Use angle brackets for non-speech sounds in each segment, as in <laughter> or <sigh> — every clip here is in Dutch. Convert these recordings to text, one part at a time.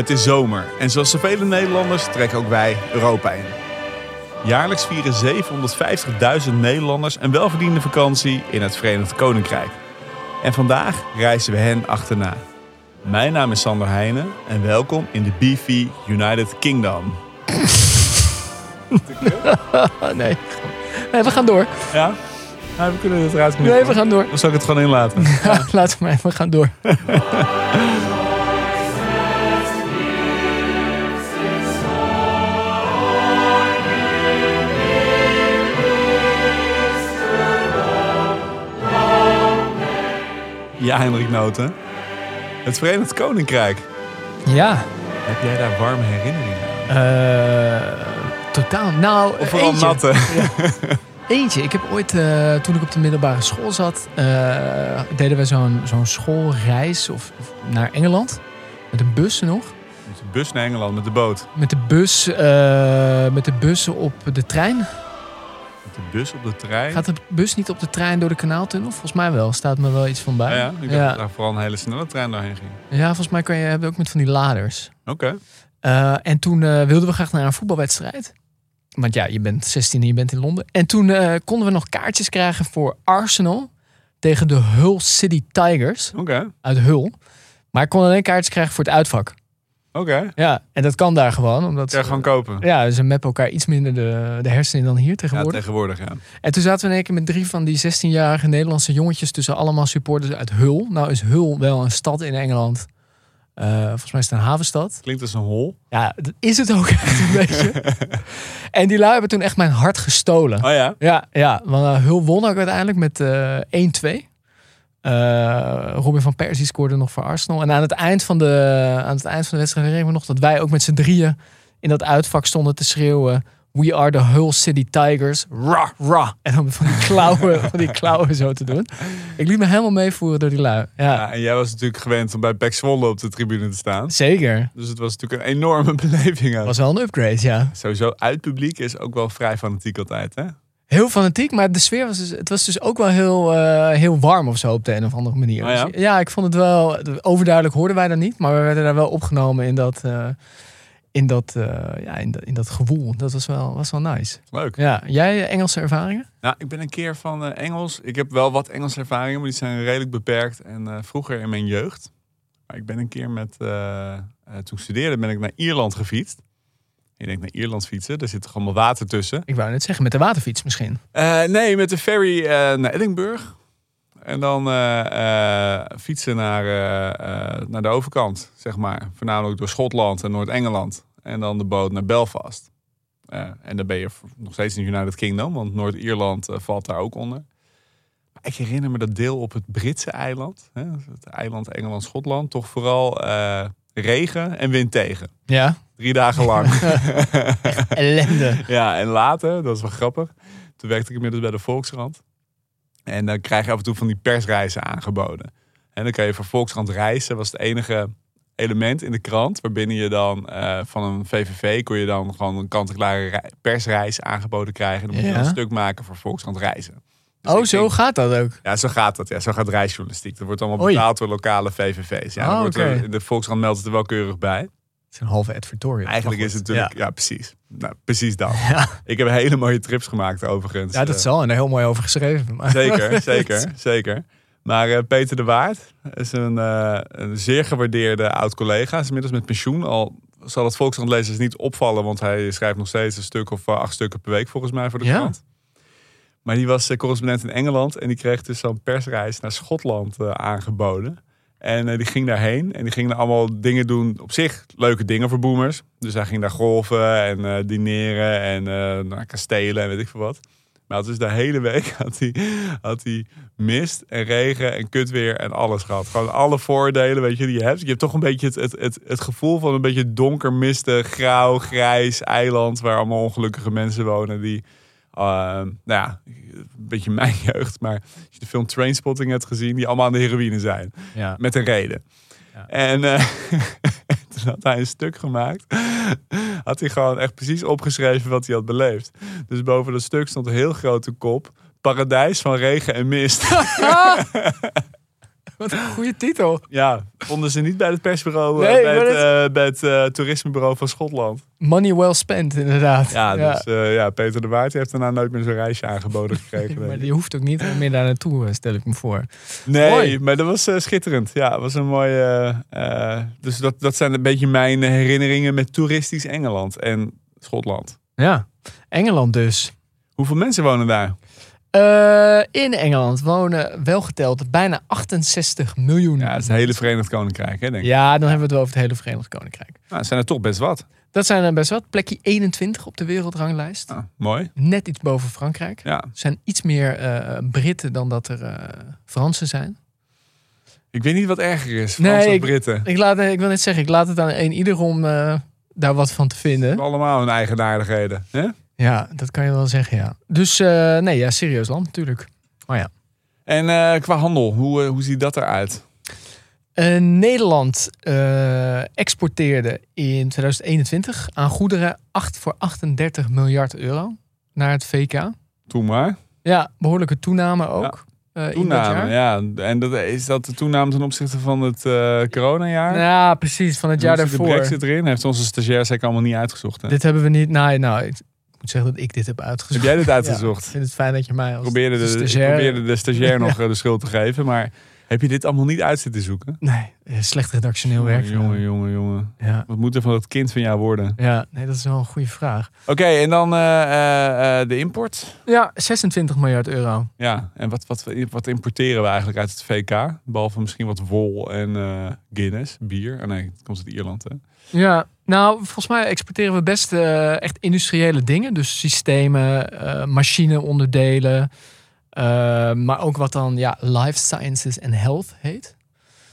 Het is zomer en zoals zoveel Nederlanders trekken ook wij Europa in. Jaarlijks vieren 750.000 Nederlanders een welverdiende vakantie in het Verenigd Koninkrijk. En vandaag reizen we hen achterna. Mijn naam is Sander Heijnen en welkom in de BV United Kingdom. <laughs> nee. nee, we gaan door. Ja? Nou, we kunnen het eruit knippen. Nee, we gaan door. Dan zal ik het gewoon inlaten. <laughs> Ja, laten we maar even gaan door. <laughs> Ja, Hendrik Noten. Het Verenigd Koninkrijk. Ja, Heb jij daar warme herinneringen aan? eh, totaal. Nou, Of vooral eentje. natte? Eentje. Ik heb ooit, eh, toen ik op de middelbare school zat, eh, deden we zo'n zo'n schoolreis of, of naar Engeland. Met een bus nog. Met de bus naar Engeland met de boot. Met de bus, met de bussen op de trein. De bus op de trein. Gaat de bus niet op de trein door de kanaaltunnel? Volgens mij wel. Staat me wel iets van bij. Ja, ik dacht ja. dat daar vooral een hele snelle trein doorheen ging. Ja, volgens mij kan je hebben ook met van die laders. Oké. Eh, en toen eh, wilden we graag naar een voetbalwedstrijd. Want ja, je bent 16 en je bent in Londen. En toen eh, konden we nog kaartjes krijgen voor Arsenal tegen de Hull City Tigers Oké. uit Hull. Maar ik kon alleen kaartjes krijgen voor het uitvak. Oké. Ja, en dat kan daar gewoon. Omdat Ja, gewoon kopen. ja, ze mappen elkaar iets minder de, de hersenen dan hier Ja, tegenwoordig. tegenwoordig, ja. En toen zaten we in één keer met drie van die 16-jarige Nederlandse jongetjes tussen allemaal supporters uit Hull. Nou is Hull wel een stad in Engeland. Eh, volgens mij is het een havenstad. Klinkt als een hol. Ja, dat is het ook <laughs> echt een beetje. <laughs> En die lui hebben toen echt mijn hart gestolen. Oh ja? Ja, ja, want uh, Hull won ook uiteindelijk met eh 1-2. Eh, Robin van Persie scoorde nog voor Arsenal. En aan het eind van de, aan het eind van de wedstrijd herinner ik me nog dat wij ook met z'n drieën in dat uitvak stonden te schreeuwen. We are the Hull City Tigers. Ra, ra. En dan van die klauwen, <laughs> van die klauwen zo te doen. Ik liet me helemaal meevoeren door die lui. Ja, ja. En jij was natuurlijk gewend om bij Pek Zwolle op de tribune te staan. zeker. Dus het was natuurlijk een enorme beleving. Aan. Was wel een upgrade, ja. Sowieso uitpubliek is ook wel vrij fanatiek altijd, hè? Heel fanatiek, maar de sfeer was dus, het was dus ook wel heel, eh, heel warm of zo op de een of andere manier. Oh ja? Dus ja, ik vond het wel, overduidelijk hoorden wij dat niet, maar we werden daar wel opgenomen in dat, eh, in dat, eh, ja, in dat, in dat gewoel. Dat was wel, was wel nice. Leuk. Ja, jij Engelse ervaringen? Nou, ik ben een keer van Engels. Ik heb wel wat Engelse ervaringen, maar die zijn redelijk beperkt. En vroeger in mijn jeugd. Maar ik ben een keer met, toen ik studeerde, ben ik naar Ierland gefietst. Je denkt naar Ierland fietsen, daar zit toch allemaal water tussen. Ik wou net zeggen, met de waterfiets misschien. Eh, nee, met de ferry eh, naar Edinburgh. En dan eh, fietsen naar, naar de overkant, zeg maar. Voornamelijk door Schotland en Noord-Engeland. En dan de boot naar Belfast. En dan ben je nog steeds in United Kingdom, want Noord-Ierland valt daar ook onder. Maar ik herinner me dat deel op het Britse eiland. Hè, het eiland Engeland-Schotland. Toch vooral regen en wind tegen. Ja, Drie dagen lang. <laughs> <laughs> ellende. Ja, en later, dat is wel grappig. Toen werkte ik inmiddels bij de Volkskrant. En dan krijg je af en toe van die persreizen aangeboden. En dan kan je voor Volkskrant reizen. was het enige element in de krant. Waarbinnen je dan eh, van een VVV kon je dan gewoon een kant-en-klare rei- persreis aangeboden krijgen. Dan moet je Ja. een stuk maken voor Volkskrant reizen. Dus Oh, zo denk- gaat dat ook. ja, zo gaat dat. Ja, zo gaat reisjournalistiek. Dat wordt allemaal Oei. betaald door lokale VVV's. Ja, Oh, wordt er- de Volkskrant meldt het er wel keurig bij. Het is een halve advertorial. Eigenlijk is het natuurlijk... Ja, precies. Nou, precies dat. <laughs> Ja. Ik heb hele mooie trips gemaakt overigens. Ja, dat Eh, zal. En daar heel mooi over geschreven. Maar... Zeker, <laughs> zeker, zeker. Maar eh, Peter de Waard is een, eh, een zeer gewaardeerde oud-collega. Is inmiddels met pensioen. Al zal het Volkskrant-lezers niet opvallen, want hij schrijft nog steeds een stuk of acht stukken per week volgens mij voor de Ja. krant. Maar die was correspondent in Engeland en die kreeg dus zo'n persreis naar Schotland aangeboden. En eh, die ging daarheen en die ging allemaal dingen doen. Op zich leuke dingen voor boomers. Dus hij ging daar golven en eh, dineren en eh, naar kastelen en weet ik veel wat. Maar had dus de hele week <laughs> had hij, had hij mist en regen en kutweer en alles gehad. Gewoon alle voordelen weet je, die je hebt. Je hebt toch een beetje het, het, het, het gevoel van een beetje donker, mistig, grauw, grijs eiland... waar allemaal ongelukkige mensen wonen die... eh, nou ja, een beetje mijn <laughs> jeugd. Maar als je de film Trainspotting hebt gezien... die allemaal aan de heroïne zijn. Ja. Met een reden. Ja. En eh, <laughs> toen had hij een stuk gemaakt. Had hij gewoon echt precies opgeschreven wat hij had beleefd. Dus boven dat stuk stond een heel grote kop. Paradijs van regen en mist. <laughs> Wat een goede titel. Ja, vonden ze niet bij het persbureau, eh, Nee, bij, het, dat- eh, bij het eh, toerismebureau van Schotland. Money well spent, inderdaad. Ja, dus eh, ja, Peter de Waard heeft daarna nooit meer zo'n reisje aangeboden <laughs> gekregen. maar die hoeft ook niet meer daar naartoe, eh, stel ik me voor. Nee, Mooi. maar dat was eh, schitterend. Ja, het was een mooie. eh, eh, dus dat, dat zijn een beetje mijn herinneringen met toeristisch Engeland en Schotland. Ja, Engeland dus. Hoeveel mensen wonen daar? Eh, in Engeland wonen wel geteld bijna 68 miljoen. Ja, het is het hele Verenigd Koninkrijk, hè, denk ik. Ja, dan hebben we het wel over het hele Verenigd Koninkrijk. Nou, het zijn er toch best wat. Dat zijn er best wat. Plekje 21 op de wereldranglijst. Ah, mooi. Net iets boven Frankrijk. Ja, Er zijn iets meer eh, Britten dan dat er eh, Fransen zijn. ik weet niet wat erger is. Fransen of ik- Britten. Ik, laat, ik wil net zeggen, ik laat het aan een ieder om daar wat van te vinden. Allemaal hun eigenaardigheden. Hè? Ja, dat kan je wel zeggen, ja. Dus eh, nee, ja, serieus land natuurlijk. En eh, qua handel, hoe, eh, hoe ziet dat eruit? Eh, Nederland exporteerde in 2021 aan goederen 8 voor 38 miljard euro naar het VK. Toen maar. Ja, behoorlijke toename ook. in dat Toename, ja. En dat, is dat de toename ten opzichte van het coronajaar? Ja, precies, van het jaar daarvoor. de brexit erin? Heeft onze stagiair zeker allemaal niet uitgezocht. Hè? Dit hebben we niet. Nou, nou, moet zeggen dat ik dit heb uitgezocht. Heb jij dit <laughs> Ja, uitgezocht? ik vind het fijn dat je mij als probeerde de, stagiair- probeerde de stagiair <laughs> nog eh, de schuld te geven, maar heb je dit allemaal niet uit zitten zoeken? Nee, eh, slecht redactioneel werk. Jongen, jongen, jongen. Ja. Wat moet er van dat kind van jou worden? ja, nee, dat is wel een goede vraag. Oké, en dan eh, de import. Ja, 26 miljard euro. Ja, en wat, wat, wat importeren we eigenlijk uit het VK? Behalve misschien wat wol en Guinness, bier. Oh nee, het komt uit Ierland, hè? Ja, nou, volgens mij exporteren we best eh, echt industriële dingen. Dus systemen, eh machineonderdelen. eh, maar ook wat dan ja, life sciences en health heet.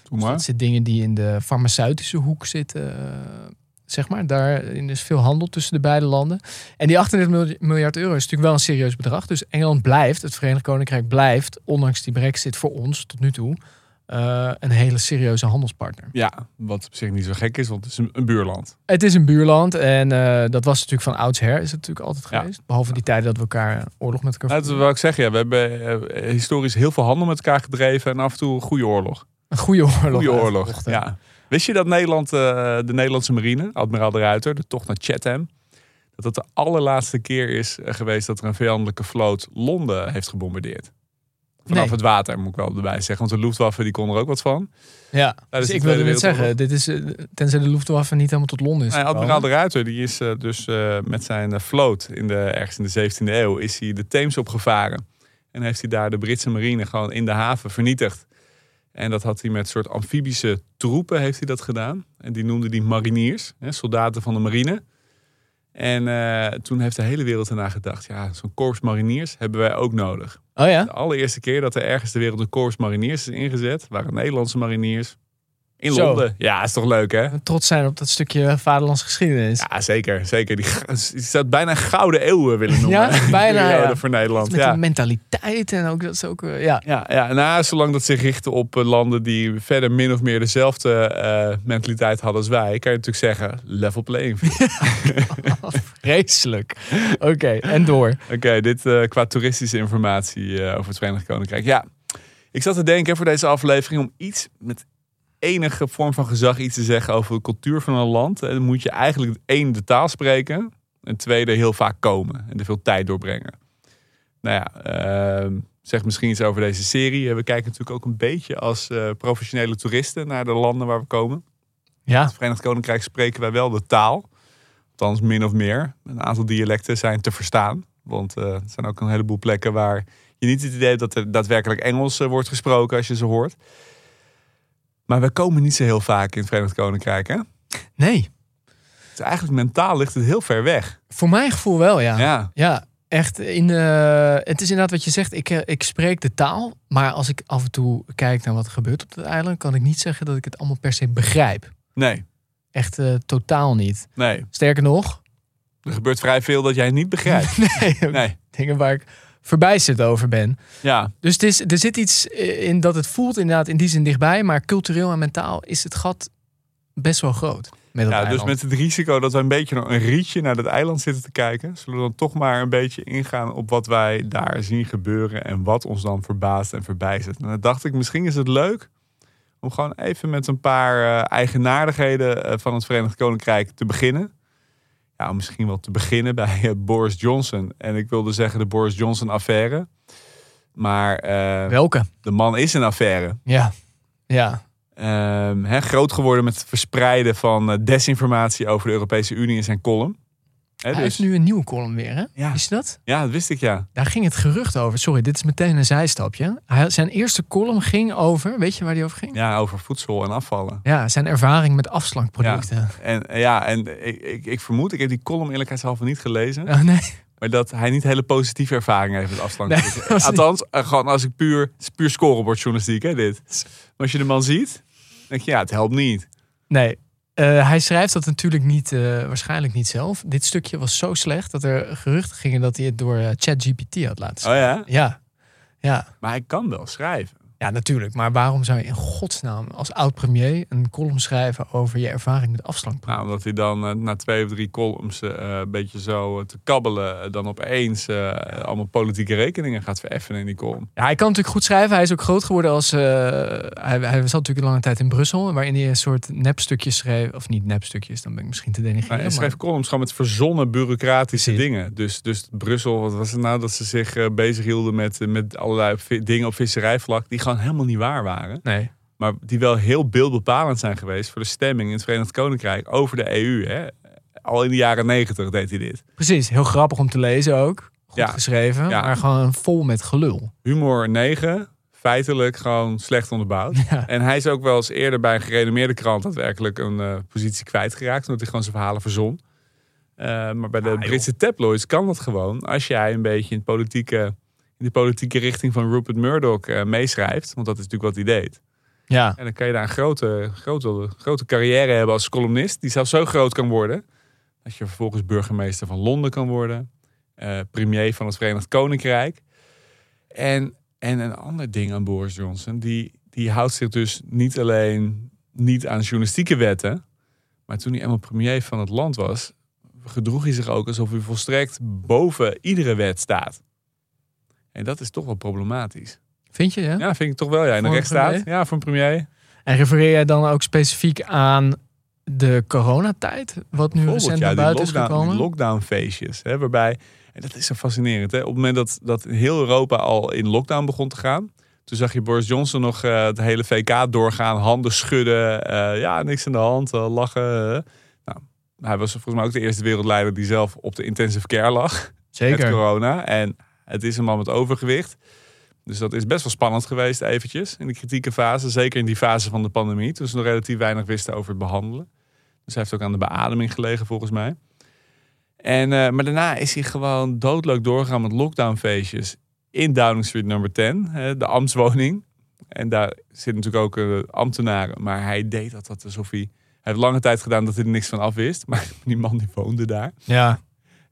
Dus dat zijn dingen die in de farmaceutische hoek zitten. zeg maar, daarin is veel handel tussen de beide landen. En die 38 milj- miljard euro is natuurlijk wel een serieus bedrag. Dus Engeland blijft, het Verenigd Koninkrijk blijft, ondanks die brexit voor ons tot nu toe, eh, een hele serieuze handelspartner. Ja, wat op zich niet zo gek is, want het is een, een buurland. Het is een buurland en eh, dat was natuurlijk van oudsher, is het natuurlijk altijd Ja. geweest. Behalve die tijden dat we elkaar eh, oorlog met elkaar Nou, dat wil ik zeggen. Ja, we hebben historisch heel veel handel met elkaar gedreven en af en toe een goede oorlog. Een goede oorlog. Goede oorlog, ja. Wist je dat Nederland, de Nederlandse marine, admiraal de Ruiter, de tocht naar Chatham, dat dat de allerlaatste keer is geweest dat er een vijandelijke vloot Londen heeft gebombardeerd? Vanaf Nee. het water, moet ik wel erbij zeggen. Want de Luftwaffe die kon er ook wat van. Ja, dus ik wilde net zeggen, dit is, eh, tenzij de Luftwaffe niet helemaal tot Londen is admiraal de Ruiter die is eh, dus eh, met zijn vloot in de, ergens in de 17e eeuw is hij de Theems opgevaren. En heeft hij daar de Britse marine gewoon in de haven vernietigd. En dat had hij met soort amfibische troepen heeft hij dat gedaan. En die noemde hij mariniers, hè, soldaten van de marine. En toen heeft de hele wereld ernaar gedacht, ja, zo'n korps mariniers hebben wij ook nodig. Oh ja? De allereerste keer dat er ergens ter wereld een korps mariniers is ingezet, waren Nederlandse mariniers in Zo. Londen. Ja, is toch leuk hè? Trots zijn op dat stukje vaderlandse geschiedenis. Ja, zeker. zeker. Die, die staat bijna een gouden eeuw willen noemen. Ja, <laughs> bijna, ja. voor Nederland. Met Ja. die mentaliteit en ook dat is ook, eh, ja. Ja, ja, nou, zolang dat zich richtte op eh, landen die verder min of meer dezelfde eh, mentaliteit hadden als wij, kan je natuurlijk zeggen, level playing field. <laughs> Vreselijk. Oké, en door. Oké, dit qua toeristische informatie over het Verenigd Koninkrijk. Ja, ik zat te denken voor deze aflevering om iets met enige vorm van gezag iets te zeggen over de cultuur van een land. En dan moet je eigenlijk één de taal spreken en tweede heel vaak komen en er veel tijd doorbrengen. Nou ja, ehm, zeg misschien iets over deze serie. We kijken natuurlijk ook een beetje als eh, professionele toeristen naar de landen waar we komen. Ja, het Verenigd Koninkrijk spreken wij wel de taal. Althans, min of meer. Een aantal dialecten zijn te verstaan. Want eh, er zijn ook een heleboel plekken waar je niet het idee hebt dat er daadwerkelijk Engels eh, wordt gesproken als je ze hoort. Maar we komen niet zo heel vaak in het Verenigd Koninkrijk. Hè? nee. Dus eigenlijk mentaal ligt het heel ver weg. Voor mijn gevoel wel, ja. Ja, Ja, echt. In, eh, het is inderdaad wat je zegt. Ik, eh, ik spreek de taal. Maar als ik af en toe kijk naar wat er gebeurt op het eiland, kan ik niet zeggen dat ik het allemaal per se begrijp. nee, Echt eh, totaal niet. nee. Sterker nog, Er gebeurt vrij veel dat jij niet begrijpt. <laughs> nee, Nee, dingen waar ik verbijsterd over ben. ja, Dus het is, er zit iets in dat het voelt inderdaad in die zin dichtbij. Maar cultureel en mentaal is het gat best wel groot. Met ja dus met het risico dat we een beetje een rietje naar dat eiland zitten te kijken, zullen we dan toch maar een beetje ingaan op wat wij daar zien gebeuren en wat ons dan verbaast en verbijstert. En dan dacht ik, misschien is het leuk Om gewoon even met een paar eh, eigenaardigheden eh, van het Verenigd Koninkrijk te beginnen. Ja, om misschien wel te beginnen bij eh, Boris Johnson. En ik wilde zeggen de Boris Johnson affaire. Maar eh, Welke? de man is een affaire. Ja. Ja. Hè, groot geworden met het verspreiden van eh, desinformatie over de Europese Unie in zijn column. Hij dus, heeft nu een nieuwe column weer, hè? Ja. Wist je dat? Ja, dat wist ik ja. Daar ging het gerucht over. Sorry, dit is meteen een zijstapje. Hij, zijn eerste column ging over... Weet je waar die over ging? Ja, over voedsel en afvallen. Ja, zijn ervaring met afslankproducten. En eh, ja, en ik, ik, ik vermoed, ik heb die column eerlijkheidshalve niet gelezen. Oh, nee. Maar dat hij niet hele positieve ervaring heeft met. Nee, Dus, dat was niet- Althans, eh, gewoon als ik puur, het is puur scorebordjournalistiek hè, dit. Maar als je de man ziet, denk je ja, het helpt niet. Nee. Eh, hij schrijft dat natuurlijk niet, eh, waarschijnlijk niet zelf. Dit stukje was zo slecht dat er geruchten gingen dat hij het door eh, ChatGPT had laten Oh schrijven. ja? Ja. Ja. Maar hij kan wel schrijven. Ja, natuurlijk. Maar waarom zou je in godsnaam als oud-premier een column schrijven over je ervaring met afslankproducten? Nou, omdat hij dan eh, na twee of drie columns eh, een beetje zo eh, te kabbelen, dan opeens eh, allemaal politieke rekeningen gaat vereffenen in die column. Ja, hij kan natuurlijk goed schrijven. Hij is ook groot geworden als. hij, hij zat natuurlijk een lange tijd in Brussel, waarin hij een soort nepstukjes schreef. Of niet nepstukjes, dan ben ik misschien te Maar denigreren. hij maar- schreef columns gewoon met verzonnen bureaucratische Precies. dingen. Dus, dus Brussel, wat was het nou dat ze zich eh, bezighielden met, met allerlei dingen op visserijvlak die gewoon helemaal niet waar waren. Nee. Maar die wel heel beeldbepalend zijn geweest voor de stemming in het Verenigd Koninkrijk over de EU. Hè? Al in de jaren negentig deed hij dit. Precies, heel grappig om te lezen ook. Goed Ja. geschreven, Ja. maar gewoon vol met gelul. Humor 9, feitelijk gewoon slecht onderbouwd. <laughs> Ja. En hij is ook wel eens eerder bij een gerenommeerde krant daadwerkelijk een eh, positie kwijtgeraakt. Omdat hij gewoon zijn verhalen verzon. Eh, maar bij de Ah. Britse tabloids kan dat gewoon. Als jij een beetje in, het politieke, de politieke richting van Rupert Murdoch eh, meeschrijft. Want dat is natuurlijk wat hij deed. Ja. En dan kan je daar een grote, grote, grote carrière hebben als columnist. Die zelfs zo groot kan worden. Dat je vervolgens burgemeester van Londen kan worden. eh, premier van het Verenigd Koninkrijk. En, en een ander ding aan Boris Johnson. Die, die houdt zich dus niet alleen niet aan journalistieke wetten. Maar toen hij eenmaal premier van het land was. gedroeg hij zich ook alsof hij volstrekt boven iedere wet staat. En dat is toch wel problematisch. Vind je, ja? Ja, vind ik toch wel. Ja, in de rechtsstaat. Ja, voor een premier. En refereer jij dan ook specifiek aan de coronatijd? Wat nu recent naar buiten is lockdown, die gekomen? lockdownfeestjes. Hè, waarbij, en dat is zo fascinerend. Hè, op het moment dat, dat heel Europa al in lockdown begon te gaan. Toen zag je Boris Johnson nog eh, het hele VK doorgaan. Handen schudden. eh, ja, niks aan de hand. eh, lachen. Nou, hij was volgens mij ook de eerste wereldleider die zelf op de intensive care lag. Met Zeker. corona. En het is een man met overgewicht. Dus dat is best wel spannend geweest eventjes. In de kritieke fase. Zeker in die fase van de pandemie. Toen ze nog relatief weinig wisten over het behandelen. Dus hij heeft ook aan de beademing gelegen volgens mij. En, eh, maar daarna is hij gewoon doodleuk doorgegaan met lockdownfeestjes. In Downing Street nummer 10. hè, de ambtswoning. En daar zitten natuurlijk ook eh, ambtenaren. Maar hij deed dat, dat alsof hij... Hij heeft lange tijd gedaan dat hij er niks van af wist. <laughs> Maar die man die woonde daar. Ja.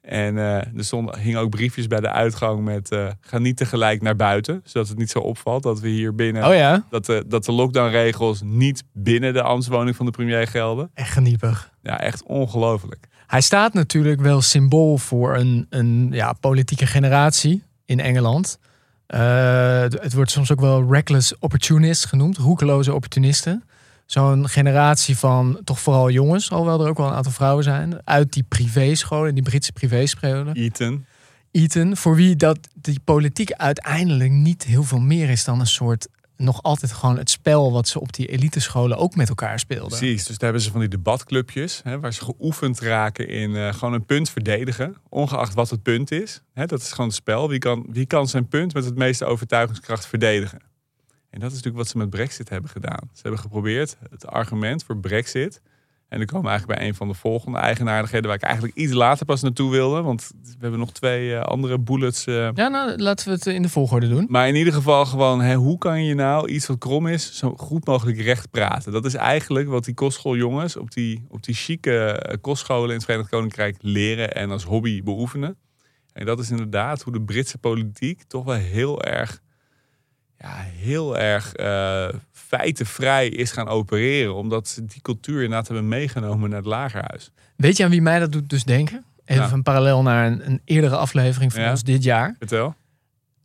En eh, er stonden, hingen ook briefjes bij de uitgang met eh, ga niet tegelijk naar buiten. Zodat het niet zo opvalt dat we hier binnen, Oh ja, dat, de, dat de lockdownregels niet binnen de ambtswoning van de premier gelden. echt geniepig. Ja, echt ongelooflijk. Hij staat natuurlijk wel symbool voor een, een ja, politieke generatie in Engeland. Eh, het wordt soms ook wel reckless opportunists genoemd, roekeloze opportunisten. Zo'n generatie van toch vooral jongens, alhoewel er ook wel een aantal vrouwen zijn, uit die privéscholen, die Britse privéscholen. Eton. Eton, voor wie dat die politiek uiteindelijk niet heel veel meer is dan een soort nog altijd gewoon het spel wat ze op die elitescholen ook met elkaar speelden. Precies, dus daar hebben ze van die debatclubjes, hè, waar ze geoefend raken in eh, gewoon een punt verdedigen, ongeacht wat het punt is. Hè, dat is gewoon het spel. Wie kan, wie kan zijn punt met het meeste overtuigingskracht verdedigen? En dat is natuurlijk wat ze met Brexit hebben gedaan. Ze hebben geprobeerd het argument voor Brexit. En dan komen we eigenlijk bij een van de volgende eigenaardigheden waar ik eigenlijk iets later pas naartoe wilde. Want we hebben nog twee eh, andere bullets eh, Ja, nou laten we het in de volgorde doen. maar in ieder geval gewoon, hè, hoe kan je nou iets wat krom is, zo goed mogelijk recht praten? Dat is eigenlijk wat die kostschooljongens op die, op die chique eh, kostscholen in het Verenigd Koninkrijk leren en als hobby beoefenen. En dat is inderdaad hoe de Britse politiek toch wel heel erg, ja, heel erg eh, feitenvrij is gaan opereren. Omdat ze die cultuur inderdaad hebben meegenomen naar het lagerhuis. Weet je aan wie mij dat doet dus denken? Even Ja. een parallel naar een, een eerdere aflevering van Ja. ons dit jaar. Vertel.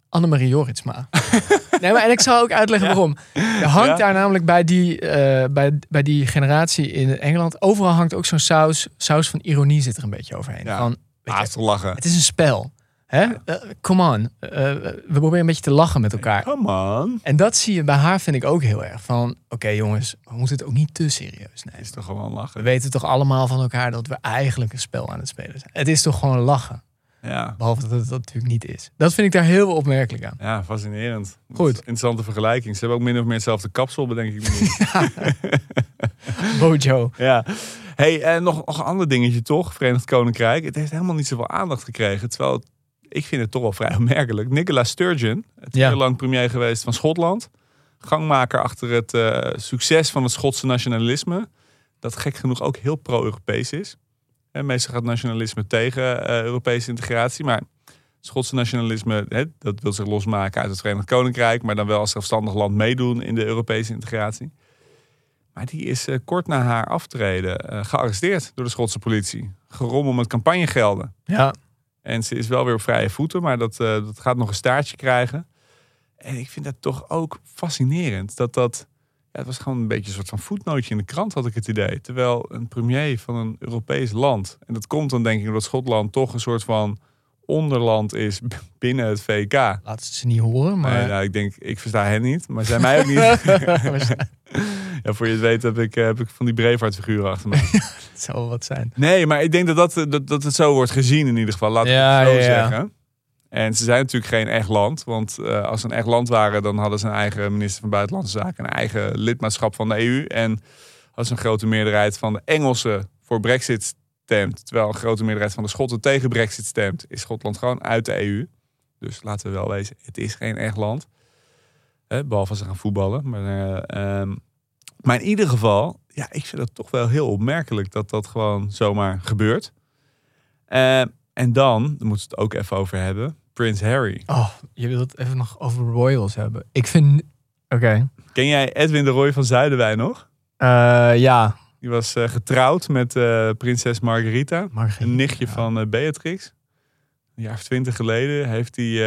Annemarie Joritsma. <laughs> Nee, maar en ik zal ook uitleggen Ja. waarom. Er hangt daar namelijk bij die, eh, bij, bij die generatie in Engeland... overal hangt ook zo'n saus, saus van ironie zit er een beetje overheen. Van, Ah, je, het is een spel. Hè? Eh, come on. Eh, we proberen een beetje te lachen met elkaar. Come on. En dat zie je bij haar, vind ik ook heel erg. Van, oké jongens, we moeten het ook niet te serieus nemen. Is toch gewoon We lachen. weten toch allemaal van elkaar dat we eigenlijk een spel aan het spelen zijn. Het is toch gewoon lachen. Ja. Behalve dat het dat natuurlijk niet is. Dat vind ik daar heel opmerkelijk aan. Ja, fascinerend. Goed. Interessante vergelijking. Ze hebben ook min of meer hetzelfde kapsel, bedenk ik me. <laughs> Bojo. ja. Hey, en nog, nog een ander dingetje toch? Verenigd Koninkrijk. Het heeft helemaal niet zoveel aandacht gekregen. Terwijl het- ik vind het toch wel vrij opmerkelijk. Nicola Sturgeon, het Ja. heel lang premier geweest van Schotland. Gangmaker achter het eh, succes van het Schotse nationalisme. Dat gek genoeg ook heel pro-Europees is. En meestal gaat nationalisme tegen eh, Europese integratie. Maar Schotse nationalisme, hè, dat wil zich losmaken uit het Verenigd Koninkrijk. Maar dan wel als zelfstandig land meedoen in de Europese integratie. Maar die is eh, kort na haar aftreden gearresteerd door de Schotse politie. Gerommel met campagnegelden. Ja. En ze is wel weer op vrije voeten, maar dat, eh, dat gaat nog een staartje krijgen. En ik vind dat toch ook fascinerend. Dat dat, ja, het was gewoon een beetje een soort van voetnootje in de krant, had ik het idee. Terwijl een premier van een Europees land. En dat komt dan denk ik omdat Schotland toch een soort van onderland is binnen het VK. Laten ze ze niet horen, maar... Nee, nou, ik denk, ik versta hen niet, maar zij mij ook niet. <laughs> ja, voor je het weet heb ik, heb ik van die Braveheart figuren achter me. <laughs> Het zou wel wat zijn. Nee, maar ik denk dat, dat, dat, dat het zo wordt gezien in ieder geval. Laat ik Ja, het zo ja, ja. zeggen. En ze zijn natuurlijk geen echt land. Want eh, als ze een echt land waren, dan hadden ze een eigen minister van Buitenlandse Zaken. Een eigen lidmaatschap van de EU. En als een grote meerderheid van de Engelsen voor Brexit stemt. Terwijl een grote meerderheid van de Schotten tegen Brexit stemt. Is Schotland gewoon uit de EU. Dus laten we wel wezen, het is geen echt land. Hè, behalve als ze gaan voetballen. Maar, eh, ehm, maar in ieder geval, ja, ik vind het toch wel heel opmerkelijk dat dat gewoon zomaar gebeurt. Eh, en dan, daar moeten we het ook even over hebben, Prins Harry. Oh, je wilt het even nog over Royals hebben. Ik vind... Oké. Ken jij Edwin de Roy van Zuiderwijn nog? Eh, ja. Die was eh, getrouwd met eh, prinses Margarita, een nichtje Ja. van eh, Beatrix. Een jaar of twintig geleden heeft die,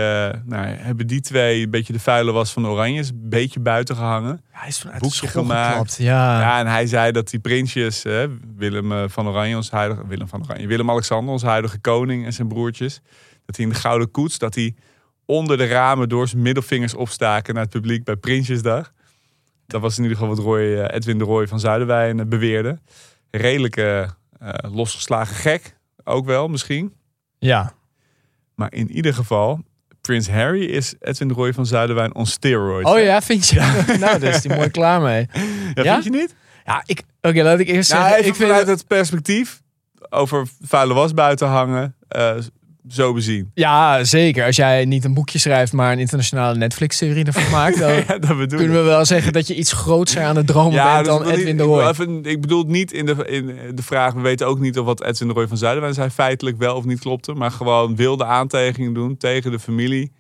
nou, hebben die twee een beetje de vuile was van de Oranjes, een beetje buiten gehangen. Ja, hij is vanuit boekje gemaakt. geklapt. Ja. Ja, en hij zei dat die prinsjes, Willem van Oranje, ons huidige, Willem van Oranje, Willem-Alexander, ons huidige koning en zijn broertjes, dat hij in de Gouden Koets, dat hij onder de ramen door zijn middelvingers opstaken naar het publiek bij Prinsjesdag. Dat was in ieder geval wat Roy, eh, Edwin de Roy van Zuiderwijn eh, beweerde. Redelijk eh, losgeslagen gek, ook wel misschien. ja. Maar in ieder geval, Prins Harry is Edwin de Roy van Zuiderwijn on steroids. Oh ja, vind je? <laughs> nou, daar is hij mooi klaar mee. ja, ja? vind je niet? Ja, ik... Oké, laat ik eerst Nou, zeggen... ik vind vanuit het perspectief over vuile was buiten hangen, zo bezien. Ja, zeker. Als jij niet een boekje schrijft, maar een internationale Netflix-serie ervan <laughs> maakt, dan Ja, dat kunnen ik. we wel zeggen dat je iets grootser aan het dromen bent dus dan ik Edwin niet- de ik bedoel Roy. even- Ik bedoel niet in de, in de vraag, we weten ook niet of wat Edwin de Roy van Zuiderwijn zei feitelijk wel of niet klopte, maar gewoon wilde aantijgingen doen tegen de familie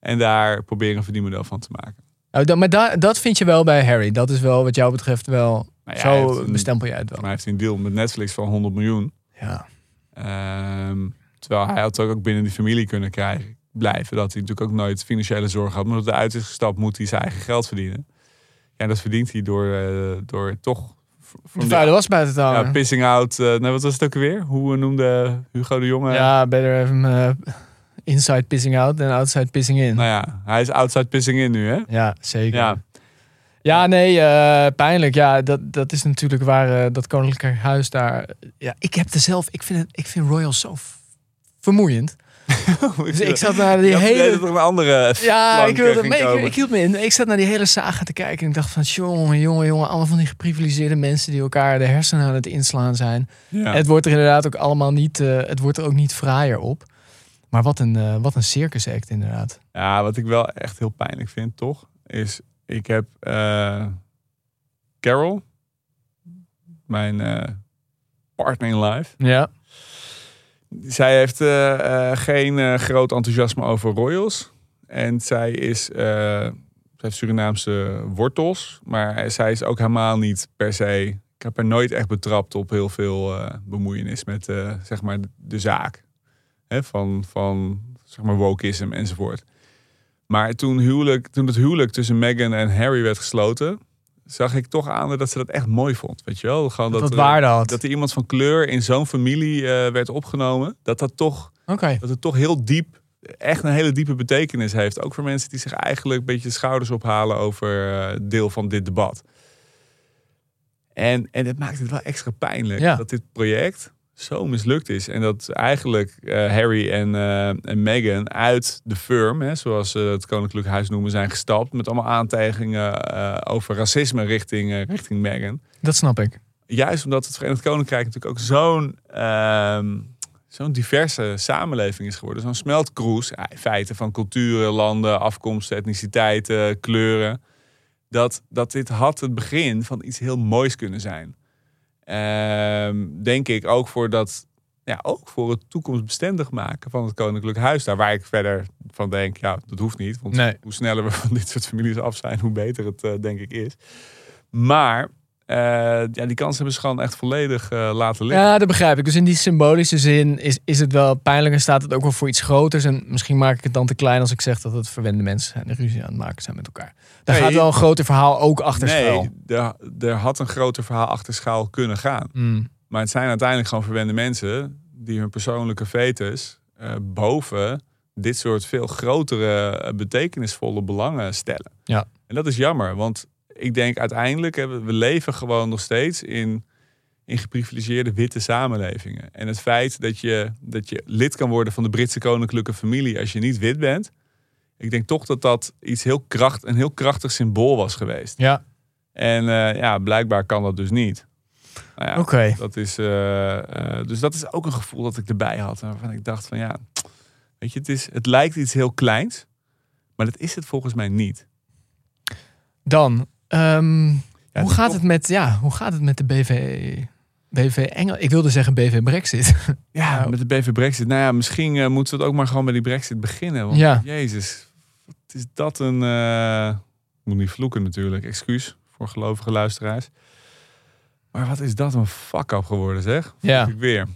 en daar proberen een verdienmodel van te maken. Nou, dat, maar da- dat vind je wel bij Harry. Dat is wel wat jou betreft wel... Nou ja, zo bestempel jij het wel. Maar hij heeft een deal met Netflix van 100 miljoen. Ja. Ehm, terwijl hij had ook binnen die familie kunnen krijgen, blijven. Dat hij natuurlijk ook nooit financiële zorg had. Maar omdat hij uit is gestapt, moet hij zijn eigen geld verdienen. Ja, en dat verdient hij door, eh, door toch... De vuile was buiten te ja, pissing out. eh nou, wat was het ook alweer? Hoe eh, noemde Hugo de Jonge? Ja, better have him inside pissing out than outside pissing in. Nou ja, hij is outside pissing in nu, hè? Ja, zeker. Ja. Ja, nee, pijnlijk. Ja, dat, dat is natuurlijk waar dat koninklijke huis daar... Ja, ik heb er zelf... Ik vind, het, ik vind Royals zo vermoeiend. <laughs> Dus ik zat naar die Ja, hele... een andere Ja, plank, ik, wilde, eh, ik, ik hield me in. Ik zat naar die hele saga te kijken en ik dacht van... jongen, jongen, jongen. Allemaal van die geprivilegeerde mensen die elkaar de hersenen aan het inslaan zijn. Ja. Het wordt er inderdaad ook allemaal niet... eh, het wordt er ook niet fraaier op. Maar wat een, eh, wat een circus act inderdaad. Ja, wat ik wel echt heel pijnlijk vind, toch? Is, ik heb eh, Carol, mijn eh, partner in life. Ja. Zij heeft eh, eh, geen eh, groot enthousiasme over Royals. En zij is, heeft Surinaamse wortels. Maar zij is ook helemaal niet per se... Ik heb haar nooit echt betrapt op heel veel bemoeienis met zeg maar de zaak. Hè, van, van zeg maar wokeism enzovoort. Maar toen, huwelijk, toen het huwelijk tussen Meghan en Harry werd gesloten, zag ik toch aan dat ze dat echt mooi vond. Weet je wel? Gewoon Dat dat, dat er- had. dat er iemand van kleur in zo'n familie eh, werd opgenomen. Dat dat toch, dat het toch heel diep, echt een hele diepe betekenis heeft. Ook voor mensen die zich eigenlijk een beetje de schouders ophalen over eh, deel van dit debat. En, en het maakt het wel extra pijnlijk Ja. dat dit project zo mislukt is. En dat eigenlijk eh, Harry en, eh, en Meghan uit de firm, hè, zoals ze het Koninklijk Huis noemen, zijn gestapt. Met allemaal aantijgingen eh, over racisme richting, richting Meghan. Dat snap ik. Juist omdat het Verenigd Koninkrijk natuurlijk ook zo'n ehm, zo'n diverse samenleving is geworden. Zo'n smeltkroes, in feite van culturen, landen, afkomsten, etniciteiten, kleuren. Dat, dat dit had het begin van iets heel moois kunnen zijn. Ehm, denk ik ook voor dat, ja, ook voor het toekomstbestendig maken van het Koninklijk Huis. Daar waar ik verder van denk, ja, dat hoeft niet. Want Nee. hoe sneller we <laughs> van dit soort families af zijn, hoe beter het eh, denk ik is. Maar eh, ja, die kans hebben ze gewoon echt volledig eh, laten liggen. Ja, dat begrijp ik. Dus in die symbolische zin is, is het wel pijnlijk en staat het ook wel voor iets groters. En misschien maak ik het dan te klein als ik zeg dat het verwende mensen zijn die ruzie aan het maken zijn met elkaar. Daar Nee. gaat wel een groter verhaal ook achter schuil. nee, er, had een groter verhaal achter schaal kunnen gaan. Mm. Maar het zijn uiteindelijk gewoon verwende mensen die hun persoonlijke fetus eh, boven dit soort veel grotere, betekenisvolle belangen stellen. Ja. En dat is jammer, want ik denk uiteindelijk, we we leven gewoon nog steeds in, in geprivilegeerde witte samenlevingen. En het feit dat je, dat je lid kan worden van de Britse koninklijke familie als je niet wit bent, ik denk toch dat dat iets heel kracht, een heel krachtig symbool was geweest. Ja, En eh, ja, blijkbaar kan dat dus niet. Nou ja, oké. dat is, eh, eh, dus dat is ook een gevoel dat ik erbij had. Waarvan ik dacht van ja, weet je, het, is, het lijkt iets heel kleins. Maar dat is het volgens mij niet. Dan, ehm, Ja, hoe, gaat het met, ja, hoe gaat het met de BV, BV Engel? Ik wilde zeggen BV Brexit. <laughs> Ja, Nou. met de BV Brexit. Nou ja, misschien eh, moeten we het ook maar gewoon bij die Brexit beginnen. Want Ja. jezus, wat is dat een... eh, ik moet niet vloeken natuurlijk, excuus voor gelovige luisteraars. Maar wat is dat een fuck-up geworden zeg. Ja. Ik weer.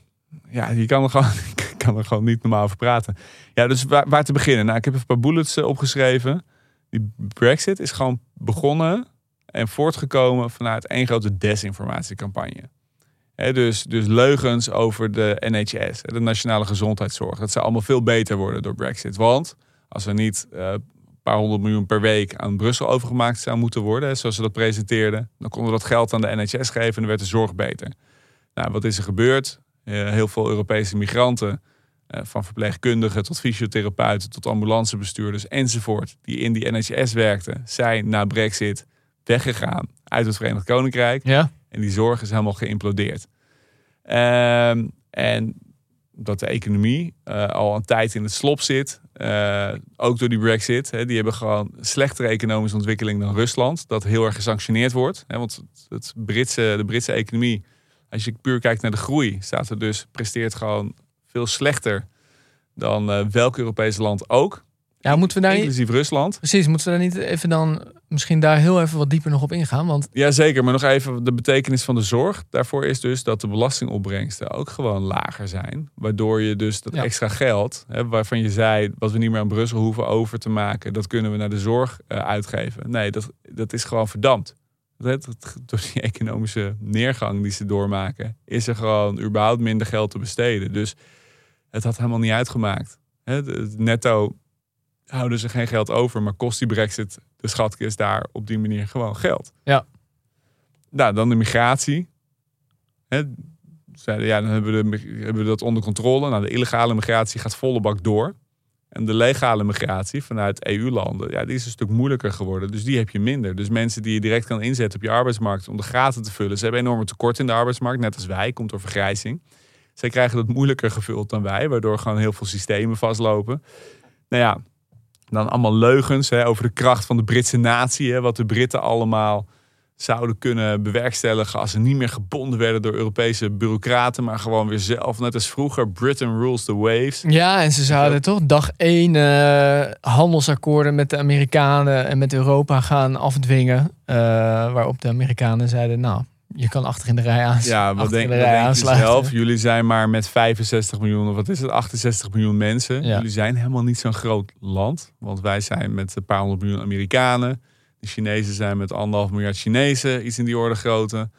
Ja, je kan er gewoon, <laughs> ik kan er gewoon niet normaal over praten. Ja, dus waar, waar te beginnen? Nou, ik heb even een paar bullets eh, opgeschreven. Die Brexit is gewoon begonnen en voortgekomen vanuit één grote desinformatiecampagne. Dus, dus leugens over de NHS, de Nationale Gezondheidszorg. Dat zou allemaal veel beter worden door Brexit. Want als er niet eh, een paar honderd miljoen per week aan Brussel overgemaakt zou moeten worden, zoals ze dat presenteerden, dan konden we dat geld aan de NHS geven en dan werd de zorg beter. Nou, wat is er gebeurd? Eh, heel veel Europese migranten, eh, van verpleegkundigen tot fysiotherapeuten tot ambulancebestuurders enzovoort, die in die NHS werkten, zijn na Brexit weggegaan uit het Verenigd Koninkrijk. ja, En die zorg is helemaal geïmplodeerd. Ehm, en dat de economie eh, al een tijd in het slop zit. eh, ook door die brexit. Hè, die hebben gewoon slechtere economische ontwikkeling dan Rusland. Dat heel erg gesanctioneerd wordt. Hè, want het, Britse, de Britse economie, als je puur kijkt naar de groei, staat er dus, presteert gewoon veel slechter dan eh, welk Europees land ook. Ja, moeten we daar niet, Inclusief Rusland. precies, moeten we daar niet even dan misschien daar heel even wat dieper nog op ingaan? Want Jazeker, maar nog even de betekenis van de zorg. Daarvoor is dus dat de belastingopbrengsten ook gewoon lager zijn. Waardoor je dus dat Ja. extra geld, hè, waarvan je zei, wat we niet meer aan Brussel hoeven over te maken, dat kunnen we naar de zorg eh, uitgeven. Nee, dat, dat is gewoon verdampt. Dat, dat- door die economische neergang die ze doormaken, is er gewoon überhaupt minder geld te besteden. Dus het had helemaal niet uitgemaakt. Hè, het netto houden ze geen geld over, maar kost die brexit de schatkist daar op die manier gewoon geld. Ja. Nou, dan de migratie. Hè, zeiden, ja, dan hebben we, de, hebben we dat onder controle. Nou, de illegale migratie gaat volle bak door. En de legale migratie vanuit EU-landen, ja, die is een stuk moeilijker geworden. Dus die heb je minder. Dus mensen die je direct kan inzetten op je arbeidsmarkt om de gaten te vullen. Ze hebben enorme tekort in de arbeidsmarkt, net als wij, komt door vergrijzing. Zij krijgen dat moeilijker gevuld dan wij, waardoor gewoon heel veel systemen vastlopen. Nou ja, dan allemaal leugens hè, over de kracht van de Britse natie. Hè, wat de Britten allemaal zouden kunnen bewerkstelligen als ze niet meer gebonden werden door Europese bureaucraten, maar gewoon weer zelf, net als vroeger, Britain rules the waves. ja, en ze zouden toch dag één eh, handelsakkoorden met de Amerikanen en met Europa gaan afdwingen. eh, waarop de Amerikanen zeiden, nou, je kan achter in de rij aansluiten. Ja, wat denk, de rij denk je aansluiten. zelf? Jullie zijn maar met 65 miljoen, of wat is het, 68 miljoen mensen. Ja. Jullie zijn helemaal niet zo'n groot land. Want wij zijn met een paar honderd miljoen Amerikanen. De Chinezen zijn met anderhalf miljard Chinezen, iets in die orde grootte.